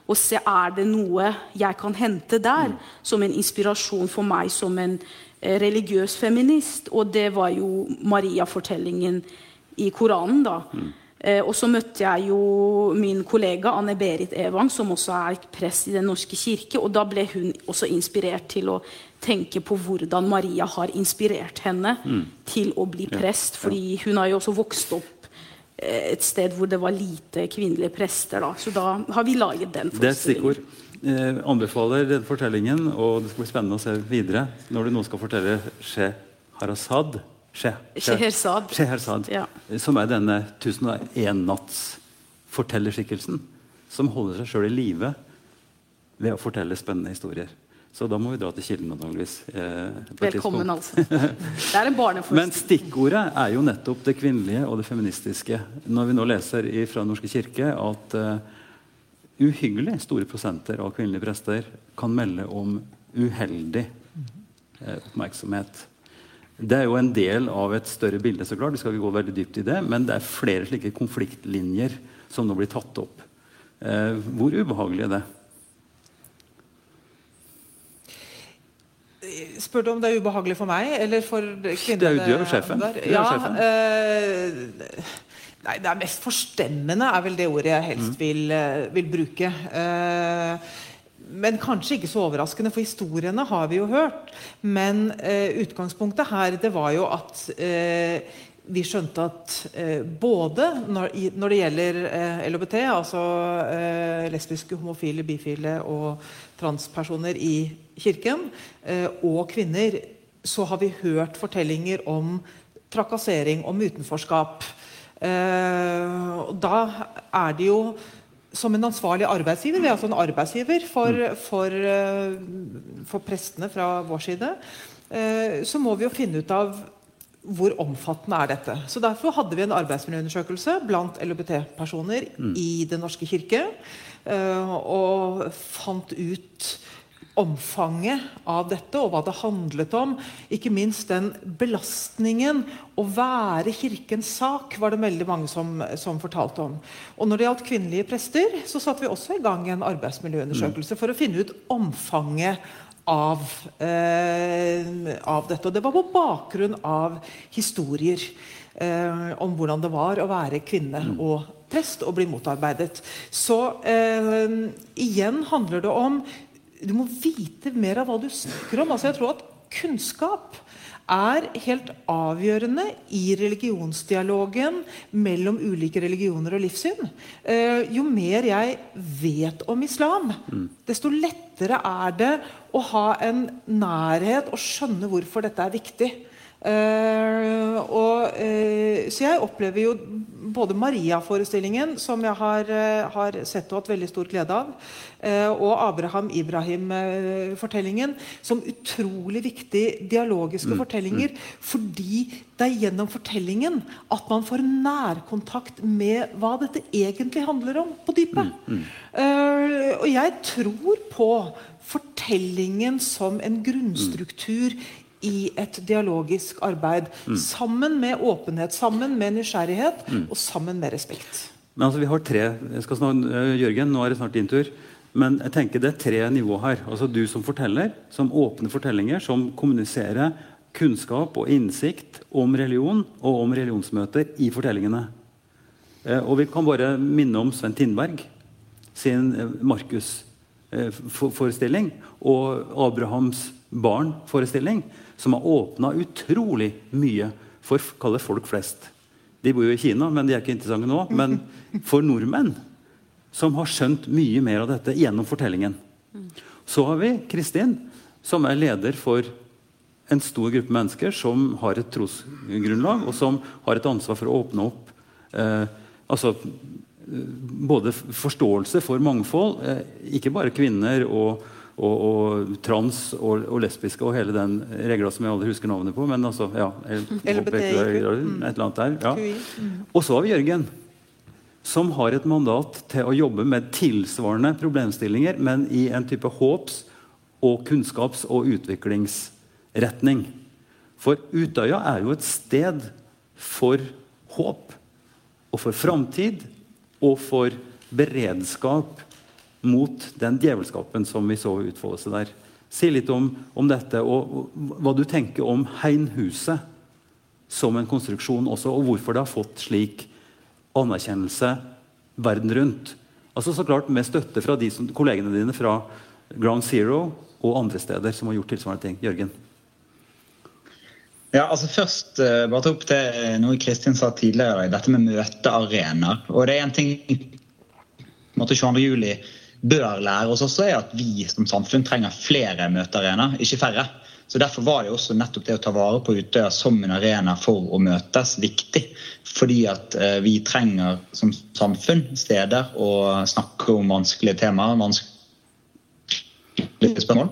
og, se er det noe jeg kan hente der mm. som en inspirasjon for meg som en religiøs feminist. Og det var jo Maria-fortellingen i Koranen, da. Mm. Eh, og så møtte jeg jo min kollega Anne Berit Evang, som også er prest i Den norske kirke. Og da ble hun også inspirert til å tenke på hvordan Maria har inspirert henne mm. til å bli prest. fordi hun har jo også vokst opp eh, et sted hvor det var lite kvinnelige prester. Da. Så da har vi laget den Det er stikkord. Eh, anbefaler denne fortellingen, og det skal bli spennende å se videre når du nå skal fortelle She Harasad Schehersad. Schehersad ja. Som er denne 1001 natts-fortellerskikkelsen. Som holder seg sjøl i live ved å fortelle spennende historier. Så da må vi dra til kilden. antageligvis. Eh, Velkommen, altså. Det er en barneforestilling. Men stikkordet er jo nettopp det kvinnelige og det feministiske. Når vi nå leser fra Norske kirke at uh, uhyggelig store prosenter av kvinnelige prester kan melde om uheldig eh, oppmerksomhet det er jo en del av et større bilde. så klart, vi skal ikke gå veldig dypt i det, Men det er flere slike konfliktlinjer som nå blir tatt opp. Eh, hvor ubehagelig er det? Spør du om det er ubehagelig for meg eller for kvinnene? Det er jo du er sjefen. Ja, sjefen. Øh, nei, det er mest forstemmende er vel det ordet jeg helst mm. vil, eh, vil bruke. Uh, men kanskje ikke så overraskende, for historiene har vi jo hørt. Men eh, utgangspunktet her det var jo at eh, vi skjønte at eh, både når, når, det gjelder eh, LHBT, altså eh, lesbiske, homofile, bifile og transpersoner i kirken, eh, og kvinner, så har vi hørt fortellinger om trakassering, om utenforskap. Da er det jo som en ansvarlig arbeidsgiver, vi er altså en arbeidsgiver for, mm. for, eh, for prestene fra vår side, eh, så må vi jo finne ut av hvor omfattende er dette. Så Derfor hadde vi en arbeidsmiljøundersøkelse blant LHBT-personer mm. i Den norske kirke. Eh, og fant ut omfanget av dette og hva det handlet om. Ikke minst den belastningen å være Kirkens sak, var det veldig mange som, som, fortalte om. Og Når det gjaldt kvinnelige prester, så satte vi også i gang en arbeidsmiljøundersøkelse for å finne ut omfanget av, eh, av dette. Og det var på bakgrunn av historier eh, om hvordan det var å være kvinne mm. og prest og bli motarbeidet. Så eh, igjen handler det om du må vite mer av hva du snakker om. Altså, jeg tror at kunnskap er helt avgjørende i religionsdialogen mellom ulike religioner og livssyn. Eh, jo mer jeg vet om islam, mm. desto lettere er det å ha en nærhet og skjønne hvorfor dette er viktig. Uh, og, uh, så jeg opplever jo både Maria-forestillingen, som jeg har, uh, har, sett og hatt veldig stor glede av, og Abraham Ibrahim-fortellingen som utrolig viktige dialogiske mm. fortellinger. Mm. Fordi det er gjennom fortellingen at man får nærkontakt med hva dette egentlig handler om på dypet. Mm. Mm. og jeg tror på fortellingen som en grunnstruktur i et dialogisk arbeid. Mm. Sammen med åpenhet, sammen med nysgjerrighet mm. og sammen med respekt. Men altså, vi har tre, jeg skal snart, uh, Jørgen, nå er det snart din tur. Men jeg tenker det er tre nivå her. Altså Du som forteller, som åpner fortellinger, som kommuniserer kunnskap og innsikt om religion og om religionsmøter i fortellingene. Eh, og vi kan bare minne om Sven Tindberg sin eh, Markus-forestilling og Abrahams barn-forestilling, som har åpna utrolig mye for folk flest. De bor jo i Kina, men de er ikke interessante nå. Men for nordmenn som har skjønt mye mer av dette gjennom fortellingen. Så har vi Kristin, som er leder for en stor gruppe mennesker som har et trosgrunnlag, og som har et ansvar for å åpne opp eh, altså, både forståelse for mangfold, eh, ikke bare kvinner og, og, og trans og, og, lesbiske og hele den regla som jeg aldri husker navnet på. men altså, ja, LBT, Et eller annet der. Ja. Og så har vi Jørgen, som har et mandat til å jobbe med tilsvarende problemstillinger, men i en type håps- og kunnskaps- og utviklingsretning. For Utøya er jo et sted for håp og for framtid og for beredskap mot den djevelskapen som vi så utfolde seg der. Si litt om, om dette, og, hva du tenker om Heinhuset som en konstruksjon også, og hvorfor det har fått slik anerkjennelse verden rundt. Altså så klart Med støtte fra de som, kollegene dine fra Ground Zero og andre steder som har gjort tilsvarende ting. Jørgen? Ja, altså Først uh, bare ta opp til noe Kristin sa tidligere, dette med møtearenaer. Og det er en ting måte 22. juli bør lære oss også, er at vi som samfunn trenger flere møtearenaer, ikke færre. Så Derfor var det også nettopp det å ta vare på Utøya som en arena for å møtes viktig. Fordi at uh, vi trenger som samfunn steder å snakke om vanskelige temaer. vanskelige spørsmål.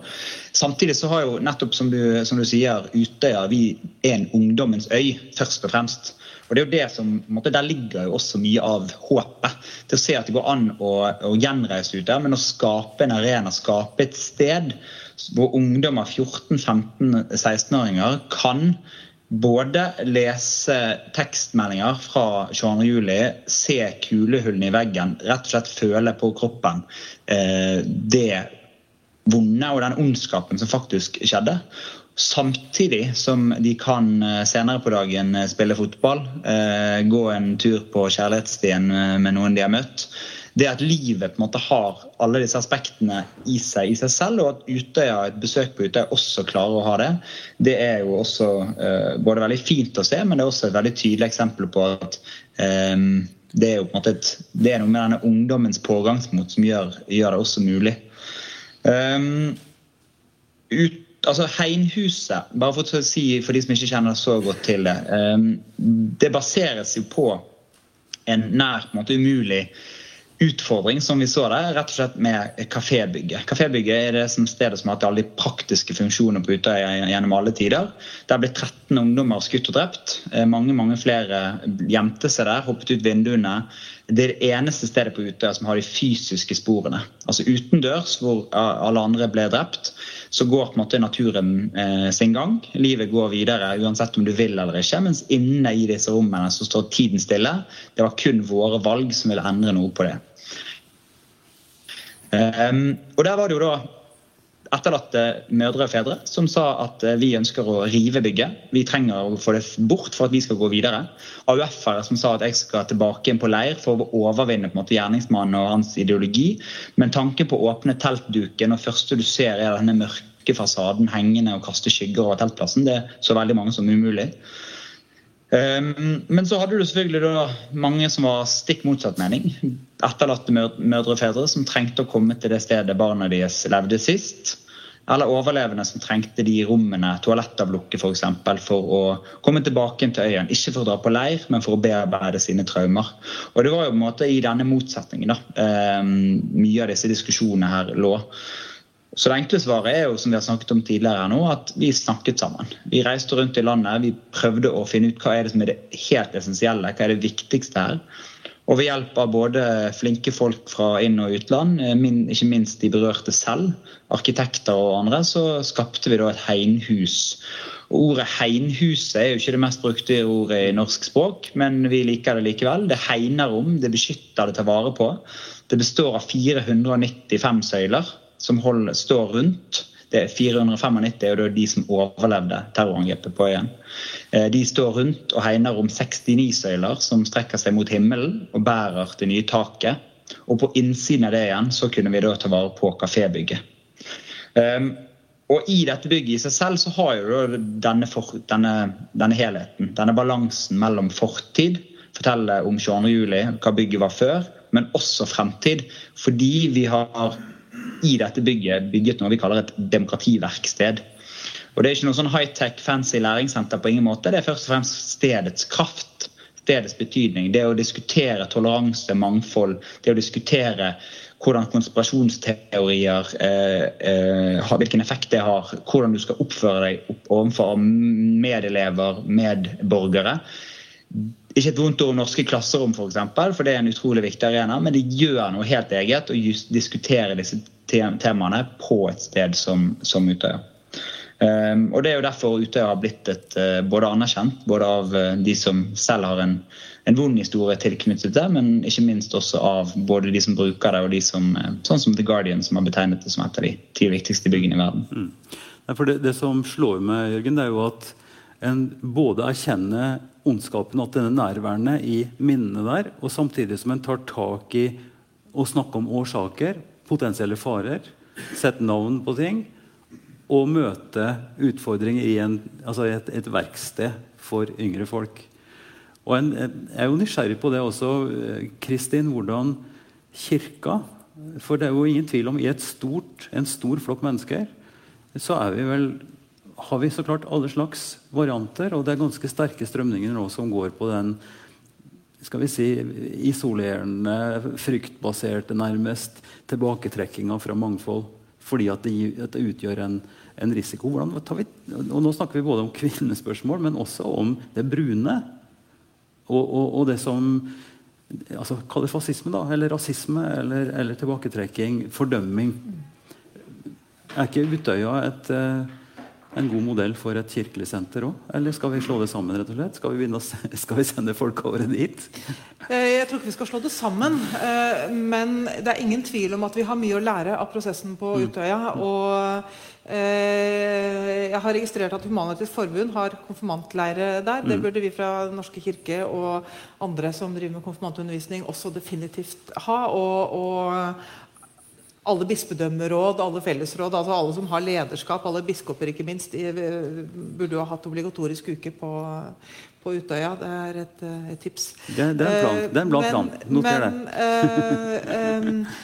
Samtidig så har jo nettopp som du, som du sier, Utøya vi en ungdommens øy, først og fremst. Og det er jo det som, måte, Der ligger jo også mye av håpet. Til å se at det går an å, å gjenreise der, men å skape en arena, skape et sted hvor ungdommer, 14-15-16-åringer, kan både lese tekstmeldinger fra 22.07, se kulehullene i veggen, rett og slett føle på kroppen eh, det vonde og den ondskapen som faktisk skjedde. Samtidig som de kan eh, senere på dagen eh, spille fotball, eh, gå en tur på kjærlighetsstien med noen de har møtt. Det at livet på en måte har alle disse aspektene i seg i seg selv, og at Utøya, et besøk på Utøya også klarer å ha det, det er jo også både veldig fint å se, men det er også et veldig tydelig eksempel på at um, det er jo på en måte et, det er noe med denne ungdommens pågangsmot som gjør, gjør det også mulig. Um, ut, altså Heinhuset, bare for å si for de som ikke kjenner så godt til det, um, det baseres jo på en nær på en måte umulig utfordring som vi så der, rett og slett med kafébygget. Kafébygget er det som stedet som har hatt alle de praktiske funksjoner på Utøya gjennom alle tider. Der ble 13 ungdommer skutt og drept. Eh, mange mange flere gjemte seg der, hoppet ut vinduene. Det eneste stedet på Utøya som har de fysiske sporene. Altså Utendørs, hvor alle andre ble drept, så går på en måte naturen eh, sin gang. Livet går videre uansett om du vil eller ikke. Mens inne i disse rommene så står tiden stille. Det var kun våre valg som ville endre noe på det. Um, og der var det jo da etterlatte mødre og fedre som sa at eh, vi ønsker å rive bygget. Vi trenger å få det bort for at vi skal gå videre. AUF-ere som sa at jeg skal tilbake inn på leir for å overvinne på en måte gjerningsmannen og hans ideologi. Men tanken på å åpne teltduken og første du ser er denne mørke fasaden hengende og kaste skygger over teltplassen, det så veldig mange som umulig. Ehm, men så hadde du selvfølgelig mange som var stikk motsatt mening. Etterlatte mødre og fedre som trengte å komme til det stedet barna deres levde sist. Eller overlevende som trengte de rommene, toalettavlukket f.eks., for, eksempel, for å komme tilbake til øyen. Ikke for å dra på leir, men for å bearbeide sine traumer. Og Det var jo på en måte i denne motsetningen da, ehm, mye av disse diskusjonene her lå. Så det enkle svaret er jo, som vi har snakket om tidligere nå, at vi snakket sammen. Vi reiste rundt i landet, vi prøvde å finne ut hva er det som er det helt essensielle, hva er det viktigste her. Og ved hjelp av både flinke folk fra inn- og utland, eh, ikke minst de berørte selv, arkitekter og andre, så skapte vi da et hegnhus. Ordet hegnhuset er jo ikke det mest brukte ordet i norsk språk, men vi liker det likevel. Det hegner om, det beskytter, det tar vare på. Det består av 495 søyler som hold, står rundt Det er 495 og det er de som overlevde terrorangrepet på øyen. Eh, de står rundt og hegner om 69 søyler som strekker seg mot himmelen og bærer det nye taket. Og på innsiden av det igjen så kunne vi da ta vare på kafébygget. Um, og i dette bygget i seg selv så har jo denne, for, denne, denne helheten, denne balansen mellom fortid, fortelle om 22.07, hva bygget var før, men også fremtid. Fordi vi har i dette bygget bygget noe vi kaller et demokrativerksted. Og Det er ikke noe sånn high-tech, fancy læringssenter på ingen måte. Det er først og fremst stedets kraft, stedets betydning. Det å diskutere toleranse, mangfold, det å diskutere hvordan konspirasjonsteorier eh, eh, Hvilken effekt det har. Hvordan du skal oppføre deg opp overfor medelever, medborgere. Ikke et vondt ord norske klasserom, for, eksempel, for det er en utrolig viktig arena, men det gjør noe helt eget å diskutere disse temaene på et sted som, som Utøya. Um, og Det er jo derfor Utøya har blitt et, uh, både anerkjent både av uh, de som selv har en en vond historie tilknyttet det, men ikke minst også av både de som bruker det, og de som, uh, sånn som The Guardian, som har betegnet det som et av de ti viktigste byggene i verden. Mm. Det, det, som slår meg, Jørgen, det er jo at en både erkjenne ondskapen, at den nærværende i minnene der, og samtidig som en tar tak i å snakke om årsaker, potensielle farer, sette navn på ting, og møte utfordringer i, en, altså et, et verksted for yngre folk. Og en, jeg er jo nysgjerrig på det også, Kristin, hvordan kirka For det er jo ingen tvil om i stort, en stor flokk mennesker så er vi vel, har vi så klart alle slags varianter. Og det er ganske sterke strømninger nå som går på den skal vi si, isolerende, fryktbaserte, nærmest tilbaketrekkinga fra mangfold. Fordi at det, at det utgjør en, en risiko. Vi, og nå snakker vi både om kvinnespørsmål, men også om det brune. Og, og, og det som altså, Kall det fascisme, da, eller rasisme, eller, eller tilbaketrekking, fordømming. Er ikke Utøya et, eh, en god modell for et kirkelig senter òg? Eller skal vi slå det sammen? rett og slett? Skal vi, å, skal vi sende folk over dit? Eh, jeg tror ikke vi skal slå det sammen. Eh, men det er ingen tvil om at vi har mye å lære av prosessen på mm. Utøya. og Eh, jeg har registrert at Humanitisk Forbund har konfirmantleire der. Det mm. burde vi fra Den norske kirke og andre som driver med konfirmantundervisning, også definitivt ha. Og, og alle bispedømmeråd, alle fellesråd, altså alle som har lederskap, alle biskoper ikke minst, burde jo ha hatt obligatorisk uke på, på Utøya. Det er et, et tips. Det, det, er en plan. Det er en bra plan. Noter det. Men, uh,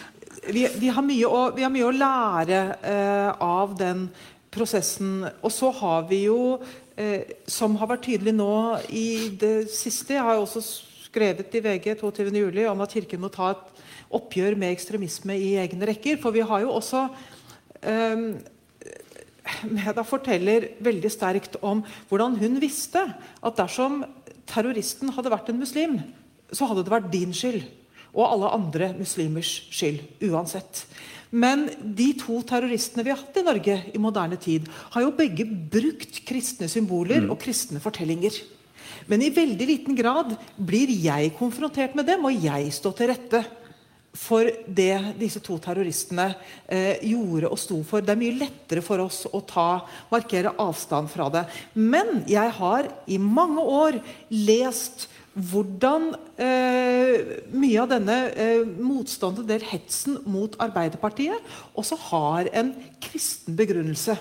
vi, vi, har å, vi, har mye å, lære uh, av den prosessen. Og så har vi jo, uh, som har vært tydelig nå i det siste Jeg har også skrevet i VG 22.07. om at Kirken må ta et oppgjør med ekstremisme i egne rekker. For vi har jo også eh, Meda forteller veldig sterkt om hvordan hun visste at dersom terroristen hadde vært en muslim, så hadde det vært din skyld og alle andre muslimers skyld. Uansett. Men de to terroristene vi har hatt i Norge i moderne tid, har jo begge brukt kristne symboler mm. og kristne fortellinger. Men i veldig liten grad blir jeg konfrontert med dem, og jeg står til rette for det disse to terroristene eh, gjorde og sto for. Det er mye lettere for oss å ta, markere avstand fra det. Men jeg har i mange år lest hvordan eh, mye av denne eh, motstanden, del hetsen mot Arbeiderpartiet, også har en kristen begrunnelse.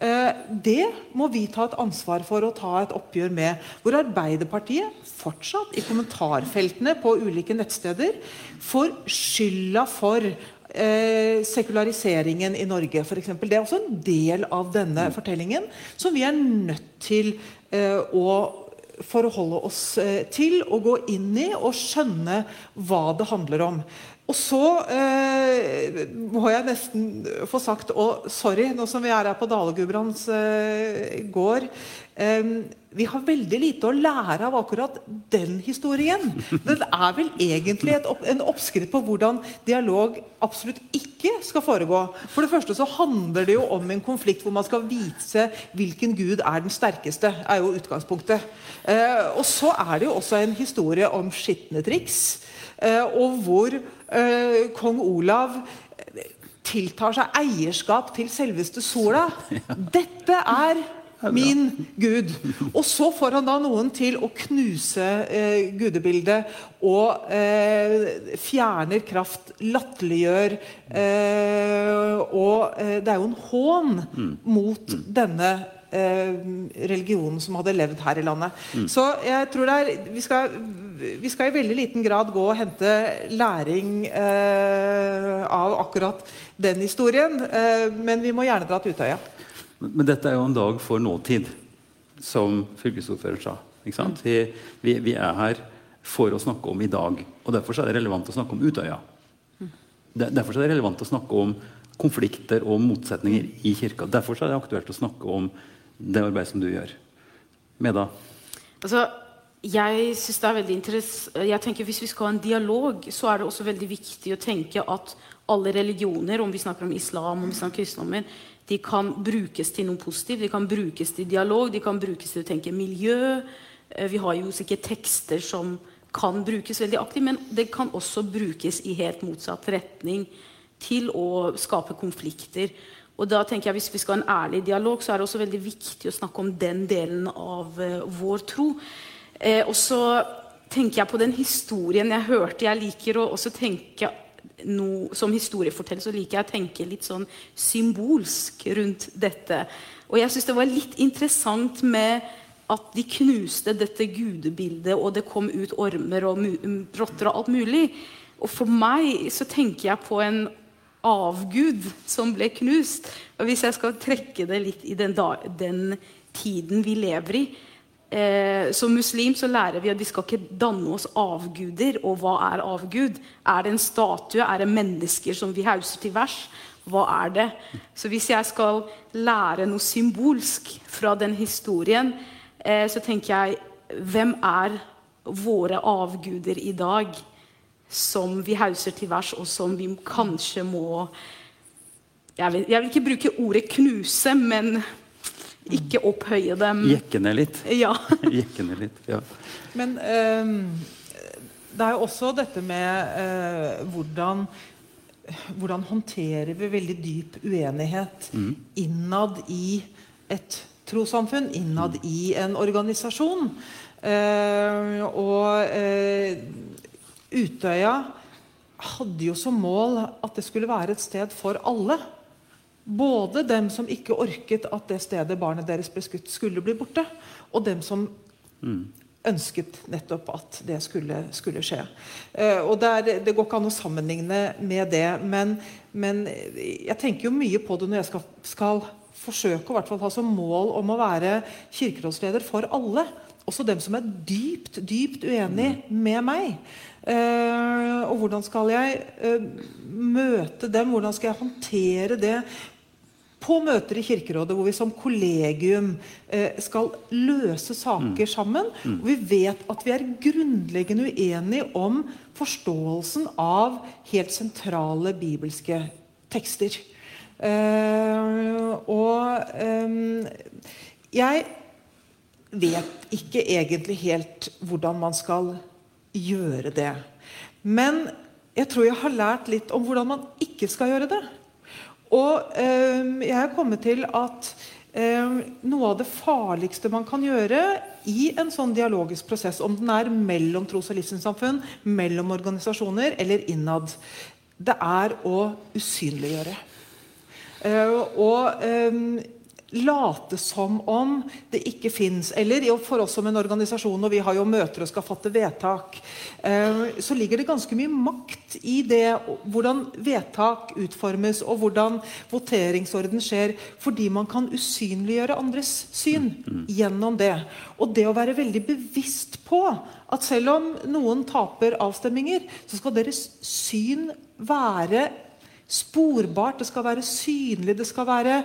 Eh, det må vi ta et ansvar for å ta et oppgjør med. Hvor Arbeiderpartiet fortsatt i kommentarfeltene på ulike nettsteder får skylda for eh, sekulariseringen i Norge. For eksempel. det er også en del av denne fortellingen som vi er nødt til eh, å forholde oss eh, til og gå inn i og skjønne hva det handler om. Og så eh, må jeg nesten få sagt Og sorry, nå som vi er her på Dale Gudbrands eh, gård eh, Vi har veldig lite å lære av akkurat den historien. Den er vel egentlig et, en oppskrift på hvordan dialog absolutt ikke skal foregå. For det første så handler det jo om en konflikt hvor man skal vise hvilken gud er den sterkeste. er jo utgangspunktet. Eh, og så er det jo også en historie om skitne triks. Eh, og hvor eh, kong Olav tiltar seg eierskap til selveste sola. Dette er min gud. Og så får han da noen til å knuse eh, gudebildet og eh, fjerner kraft, latterliggjør eh, Og eh, det er jo en hån mm. mot mm. denne religionen som hadde levd her i landet. Mm. Så jeg tror det er vi skal, vi skal, i veldig liten grad gå og hente læring eh, av akkurat den historien, men vi må gjerne dra til Utøya. Men dette er jo en dag for nåtid, som fylkesordføreren sa. Vi, vi, vi, er her for å snakke om i dag. og Derfor er det relevant å snakke om Utøya. Derfor er det relevant å snakke om konflikter og motsetninger i kirka. Derfor er det aktuelt å snakke om det arbeidet som du gjør. Meda? Altså, jeg synes det er veldig jeg tenker Hvis vi skal ha en dialog, så er det også veldig viktig å tenke at alle religioner, om vi snakker om islam, om vi snakker om kristendommen, de kan brukes til noe positivt. De kan brukes til dialog, de kan brukes til å tenke miljø. Eh, vi har jo sikkert tekster som kan brukes veldig aktivt, men det kan også brukes i helt motsatt retning til å skape konflikter. Og da tenker jeg Hvis vi skal ha en ærlig dialog, så er det også veldig viktig å snakke om den delen av uh, vår tro. Eh, og så tenker jeg på den historien jeg hørte. Jeg liker å også tenke no, som historieforteller så liker jeg å tenke litt sånn symbolsk rundt dette. Og jeg syns det var litt interessant med at de knuste dette gudebildet, og det kom ut ormer og rotter og alt mulig. Og for meg så tenker jeg på en avgud som ble knust. Og hvis jeg skal trekke det litt i den, da, den tiden vi lever i, Eh, som muslim så lærer vi at vi skal ikke danne oss avguder. Og hva er avgud? Er det en statue? Er det mennesker som vi hauser til vers? Hva er det? Så hvis jeg skal lære noe symbolsk fra den historien, eh, så tenker jeg Hvem er våre avguder i dag som vi hauser til vers, og som vi kanskje må jeg vil, jeg vil ikke bruke ordet knuse, men ikke opphøye dem. Jekke ned litt. Ja. Ned litt, ja. Men um, det er jo også dette med uh, hvordan hvordan håndterer vi veldig dyp uenighet mm. innad i et trossamfunn, innad mm. i en organisasjon? Uh, og uh, Utøya hadde jo som mål at det skulle være et sted for alle. Både dem som ikke orket at det stedet barnet deres ble skutt, skulle bli borte, og dem som mm. ønsket nettopp at det skulle, skulle skje. Eh, og det, er, det, går ikke an å sammenligne med det, men, men, jeg tenker jo mye på det når jeg skal, skal forsøke å ha som mål om å være kirkerådsleder for alle. Også dem som er dypt, dypt uenig mm. med meg. Uh, og hvordan skal jeg uh, møte dem? Hvordan skal jeg håndtere det på møter i Kirkerådet hvor vi som kollegium uh, skal løse saker mm. sammen? Mm. Og vi vet at vi er grunnleggende uenige om forståelsen av helt sentrale bibelske tekster. og um, jeg vet ikke egentlig helt hvordan man skal gjøre det. Men jeg tror jeg har lært litt om hvordan man ikke skal gjøre det. Og eh, jeg er kommet til at eh, noe av det farligste man kan gjøre i en sånn dialogisk prosess, om den er mellom tros- og livssynssamfunn, mellom organisasjoner eller innad, det er å usynliggjøre. Eh, og um, late som om det ikke fins. Eller for oss som en organisasjon, og vi har jo møter og skal fatte vedtak, eh, så ligger det ganske mye makt i det hvordan vedtak utformes, og hvordan voteringsorden skjer, fordi man kan usynliggjøre andres syn gjennom det. Og det å være veldig bevisst på at selv om noen taper avstemminger, så skal deres syn være sporbart, det skal være synlig, det skal være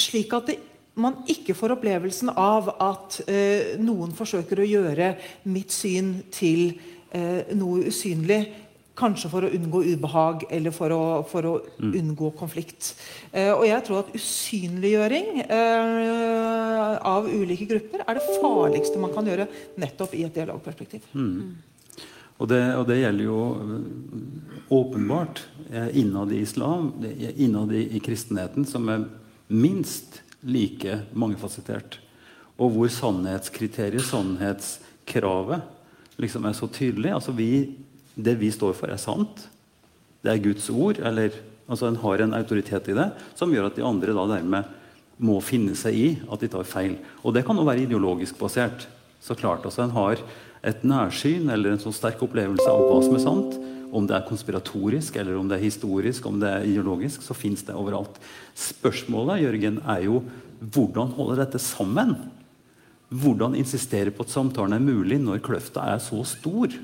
slik at det, man ikke får opplevelsen av at eh, noen forsøker å gjøre mitt syn til eh, noe usynlig. Kanskje for å unngå ubehag eller for å, for å mm. unngå konflikt. Eh, og jeg tror at usynliggjøring eh, av ulike grupper er det farligste man kan gjøre nettopp i et dialogperspektiv. Mm. Og det, og det gjelder jo åpenbart innad i islam, innad i, i kristenheten, som er minst like mangefasettert. Og hvor sannhetskriteriet, sannhetskravet, liksom er så tydelig. Altså vi, det vi står for, er sant. Det er Guds ord. eller altså En har en autoritet i det som gjør at de andre da dermed må finne seg i at de tar feil. Og det kan jo være ideologisk basert. Så klart. Altså En har et nærsyn eller en så sterk opplevelse av hva som er sant. Om det er konspiratorisk, eller om det er historisk, om det er ideologisk, så fins det overalt. Spørsmålet Jørgen, er jo hvordan holde dette sammen? Hvordan insistere på at samtalen er mulig når kløfta er så stor?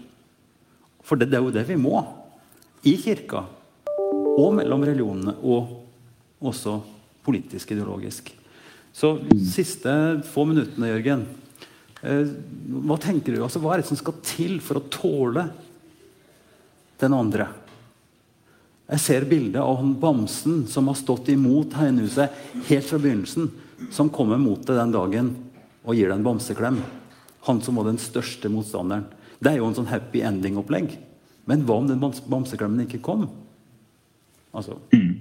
For det, det er jo det vi må. I kirka og mellom religionene, og også politisk ideologisk. Så siste få minuttene, Jørgen. Eh, hva tenker du? Altså, hva er det som skal til for å tåle den andre? Jeg ser bildet av han bamsen som har stått imot Heinehuset helt fra begynnelsen, som kommer mot deg den dagen og gir deg en bamseklem. Han som var den største motstanderen. Det er jo en sånn happy ending-opplegg. Men hva om den bamseklemmen ikke kom? Altså mm.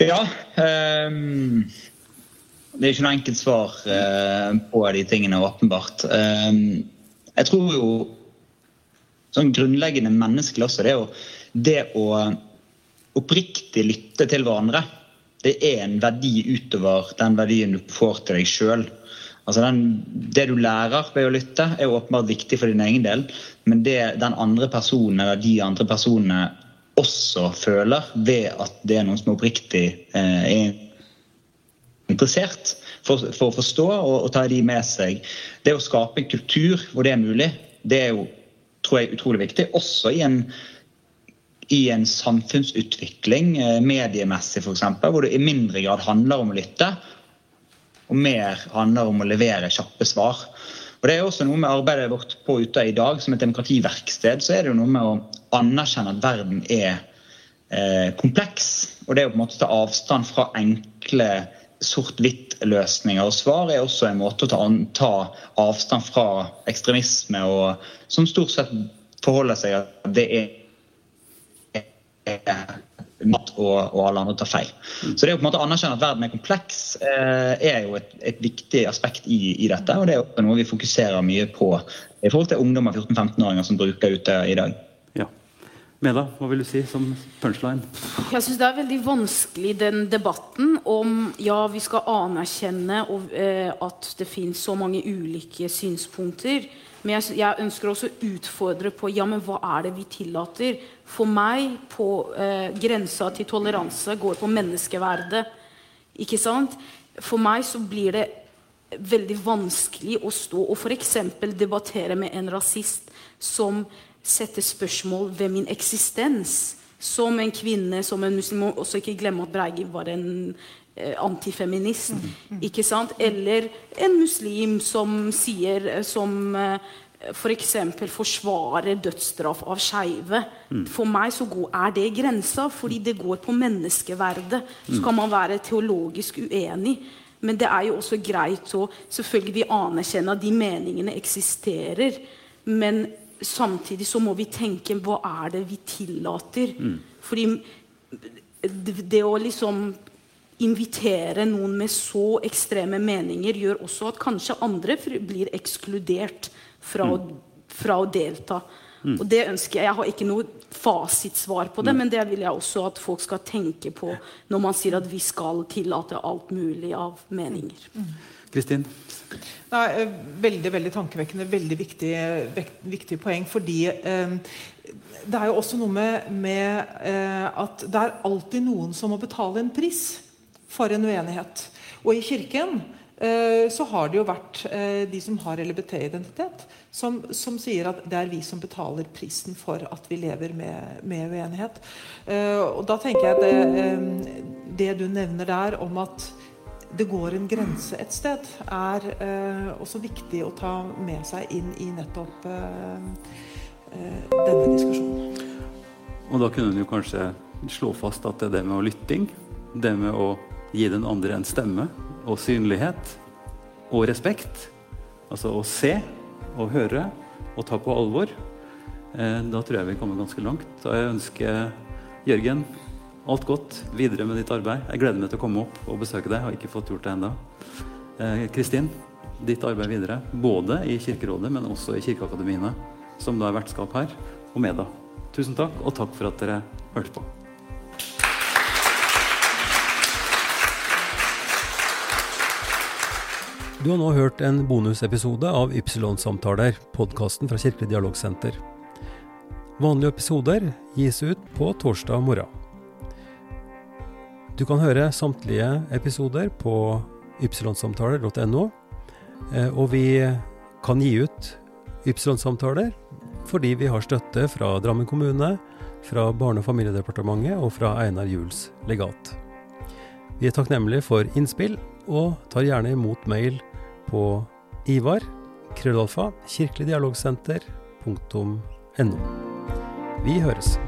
Ja. Um, det er ikke noe enkelt svar uh, på de tingene, åpenbart. Um, jeg tror jo sånn grunnleggende menneskelig også, det, å, det å oppriktig lytte til hverandre, det er en verdi utover den verdien du får til deg sjøl. Altså det du lærer ved å lytte, er åpenbart viktig for din egen del. Men det den andre personen eller de andre personene også føler ved at det er noen som er oppriktig eh, er interessert for, for, å forstå og, og ta de med seg, det å skape en kultur hvor det er mulig, det er jo tror jeg, utrolig viktig. Også i en, i en samfunnsutvikling, eh, mediemessig f.eks., hvor det i mindre grad handler om å lytte, og mer handler om å levere kjappe svar. Og det er også noe med arbeidet vårt på Utøya i dag, som et demokrativerksted, så er det jo noe med å anerkjenne at verden er eh, kompleks. Og det å på en måte ta avstand fra enkle sort-hvitt-løsninger og svar er også en måte å ta, ta, avstand fra ekstremisme, og som stort sett forholder seg at det er, og, og, alle andre tar feil. Så det å på en måte anerkjenne at verden er kompleks, eh, er jo et, et, viktig aspekt i, i, dette. Og det er noe vi fokuserer mye på i forhold til ungdommer 14-15-åringer som bruker ute i dag. Meda, hva vil du si som punchline? Jeg syns det er veldig vanskelig den debatten om ja, vi skal anerkjenne og, eh, at det finnes så mange ulike synspunkter. Men jeg, jeg, ønsker også å utfordre på ja, men hva er det vi tillater. For meg på eh, grensa til toleranse går på menneskeverdet. Ikke sant? For meg så blir det veldig vanskelig å stå og f.eks. debattere med en rasist som sette spørsmål ved min eksistens som en kvinne, som en muslim. Og også ikke glemme at Breigi var en eh, antifeminist. Mm, mm. ikke sant? Eller en muslim som sier eh, Som eh, f.eks. For forsvarer dødsstraff av skeive. Mm. For meg så er det grensa, fordi det går på menneskeverdet. Så kan man være teologisk uenig. Men det er jo også greit å selvfølgelig anerkjenne at de meningene eksisterer. Men samtidig så må vi tenke hva er det vi tillater? Mm. Fordi det, å liksom invitere noen med så ekstreme meninger gjør også at kanskje andre blir ekskludert fra, mm. fra å, delta. Mm. Og det ønsker Jeg Jeg har ikke noe fasitsvar på det, mm. men det vil jeg også at folk skal tenke på når man sier at vi skal tillate alt mulig av meninger. Kristin? Mm. Nei, eh, veldig veldig tankevekkende, veldig viktig, viktig poeng. Fordi eh, det er jo også noe med, med eh, at det er alltid noen som må betale en pris for en uenighet. Og i Kirken eh, så har det jo vært eh, de som har LBT-identitet, som, som, sier at det er vi som betaler prisen for at vi lever med, med uenighet. Eh, og da tenker jeg det, det du nevner der om at det går en grense et sted, er eh, også viktig å ta med seg inn i nettopp eh, eh denne diskusjonen. Og da kunne en jo kanskje slå fast at det er det med å lytting, det med å gi den andre en stemme og synlighet og respekt, altså å se og høre og ta på alvor, eh, da tror jeg vi kommer ganske langt. Og jeg ønsker Jørgen alt godt videre med ditt arbeid. Jeg gleder meg til å komme opp og besøke deg. Jeg har ikke fått gjort det ennå. Kristin, ditt arbeid videre, både i Kirkerådet, men også i Kirkeakademiene, som da er vertskap her, og med da. Tusen takk, og takk for at dere hørte på. Du har nå hørt en bonusepisode av Ypsilon-samtaler, podkasten fra Kirkelig dialogsenter. Vanlige episoder gis ut på torsdag morgen. Du kan høre samtlige episoder på ypsilonsamtaler.no, eh, og vi kan gi ut Ypsilon-samtaler fordi vi har støtte fra Drammen kommune, fra Barne- og familiedepartementet og fra Einar Juels legat. Vi er takknemlige for innspill, og tar gjerne imot mail på Ivar, krøllalfa, kirkeligdialogsenter.no. Vi høres.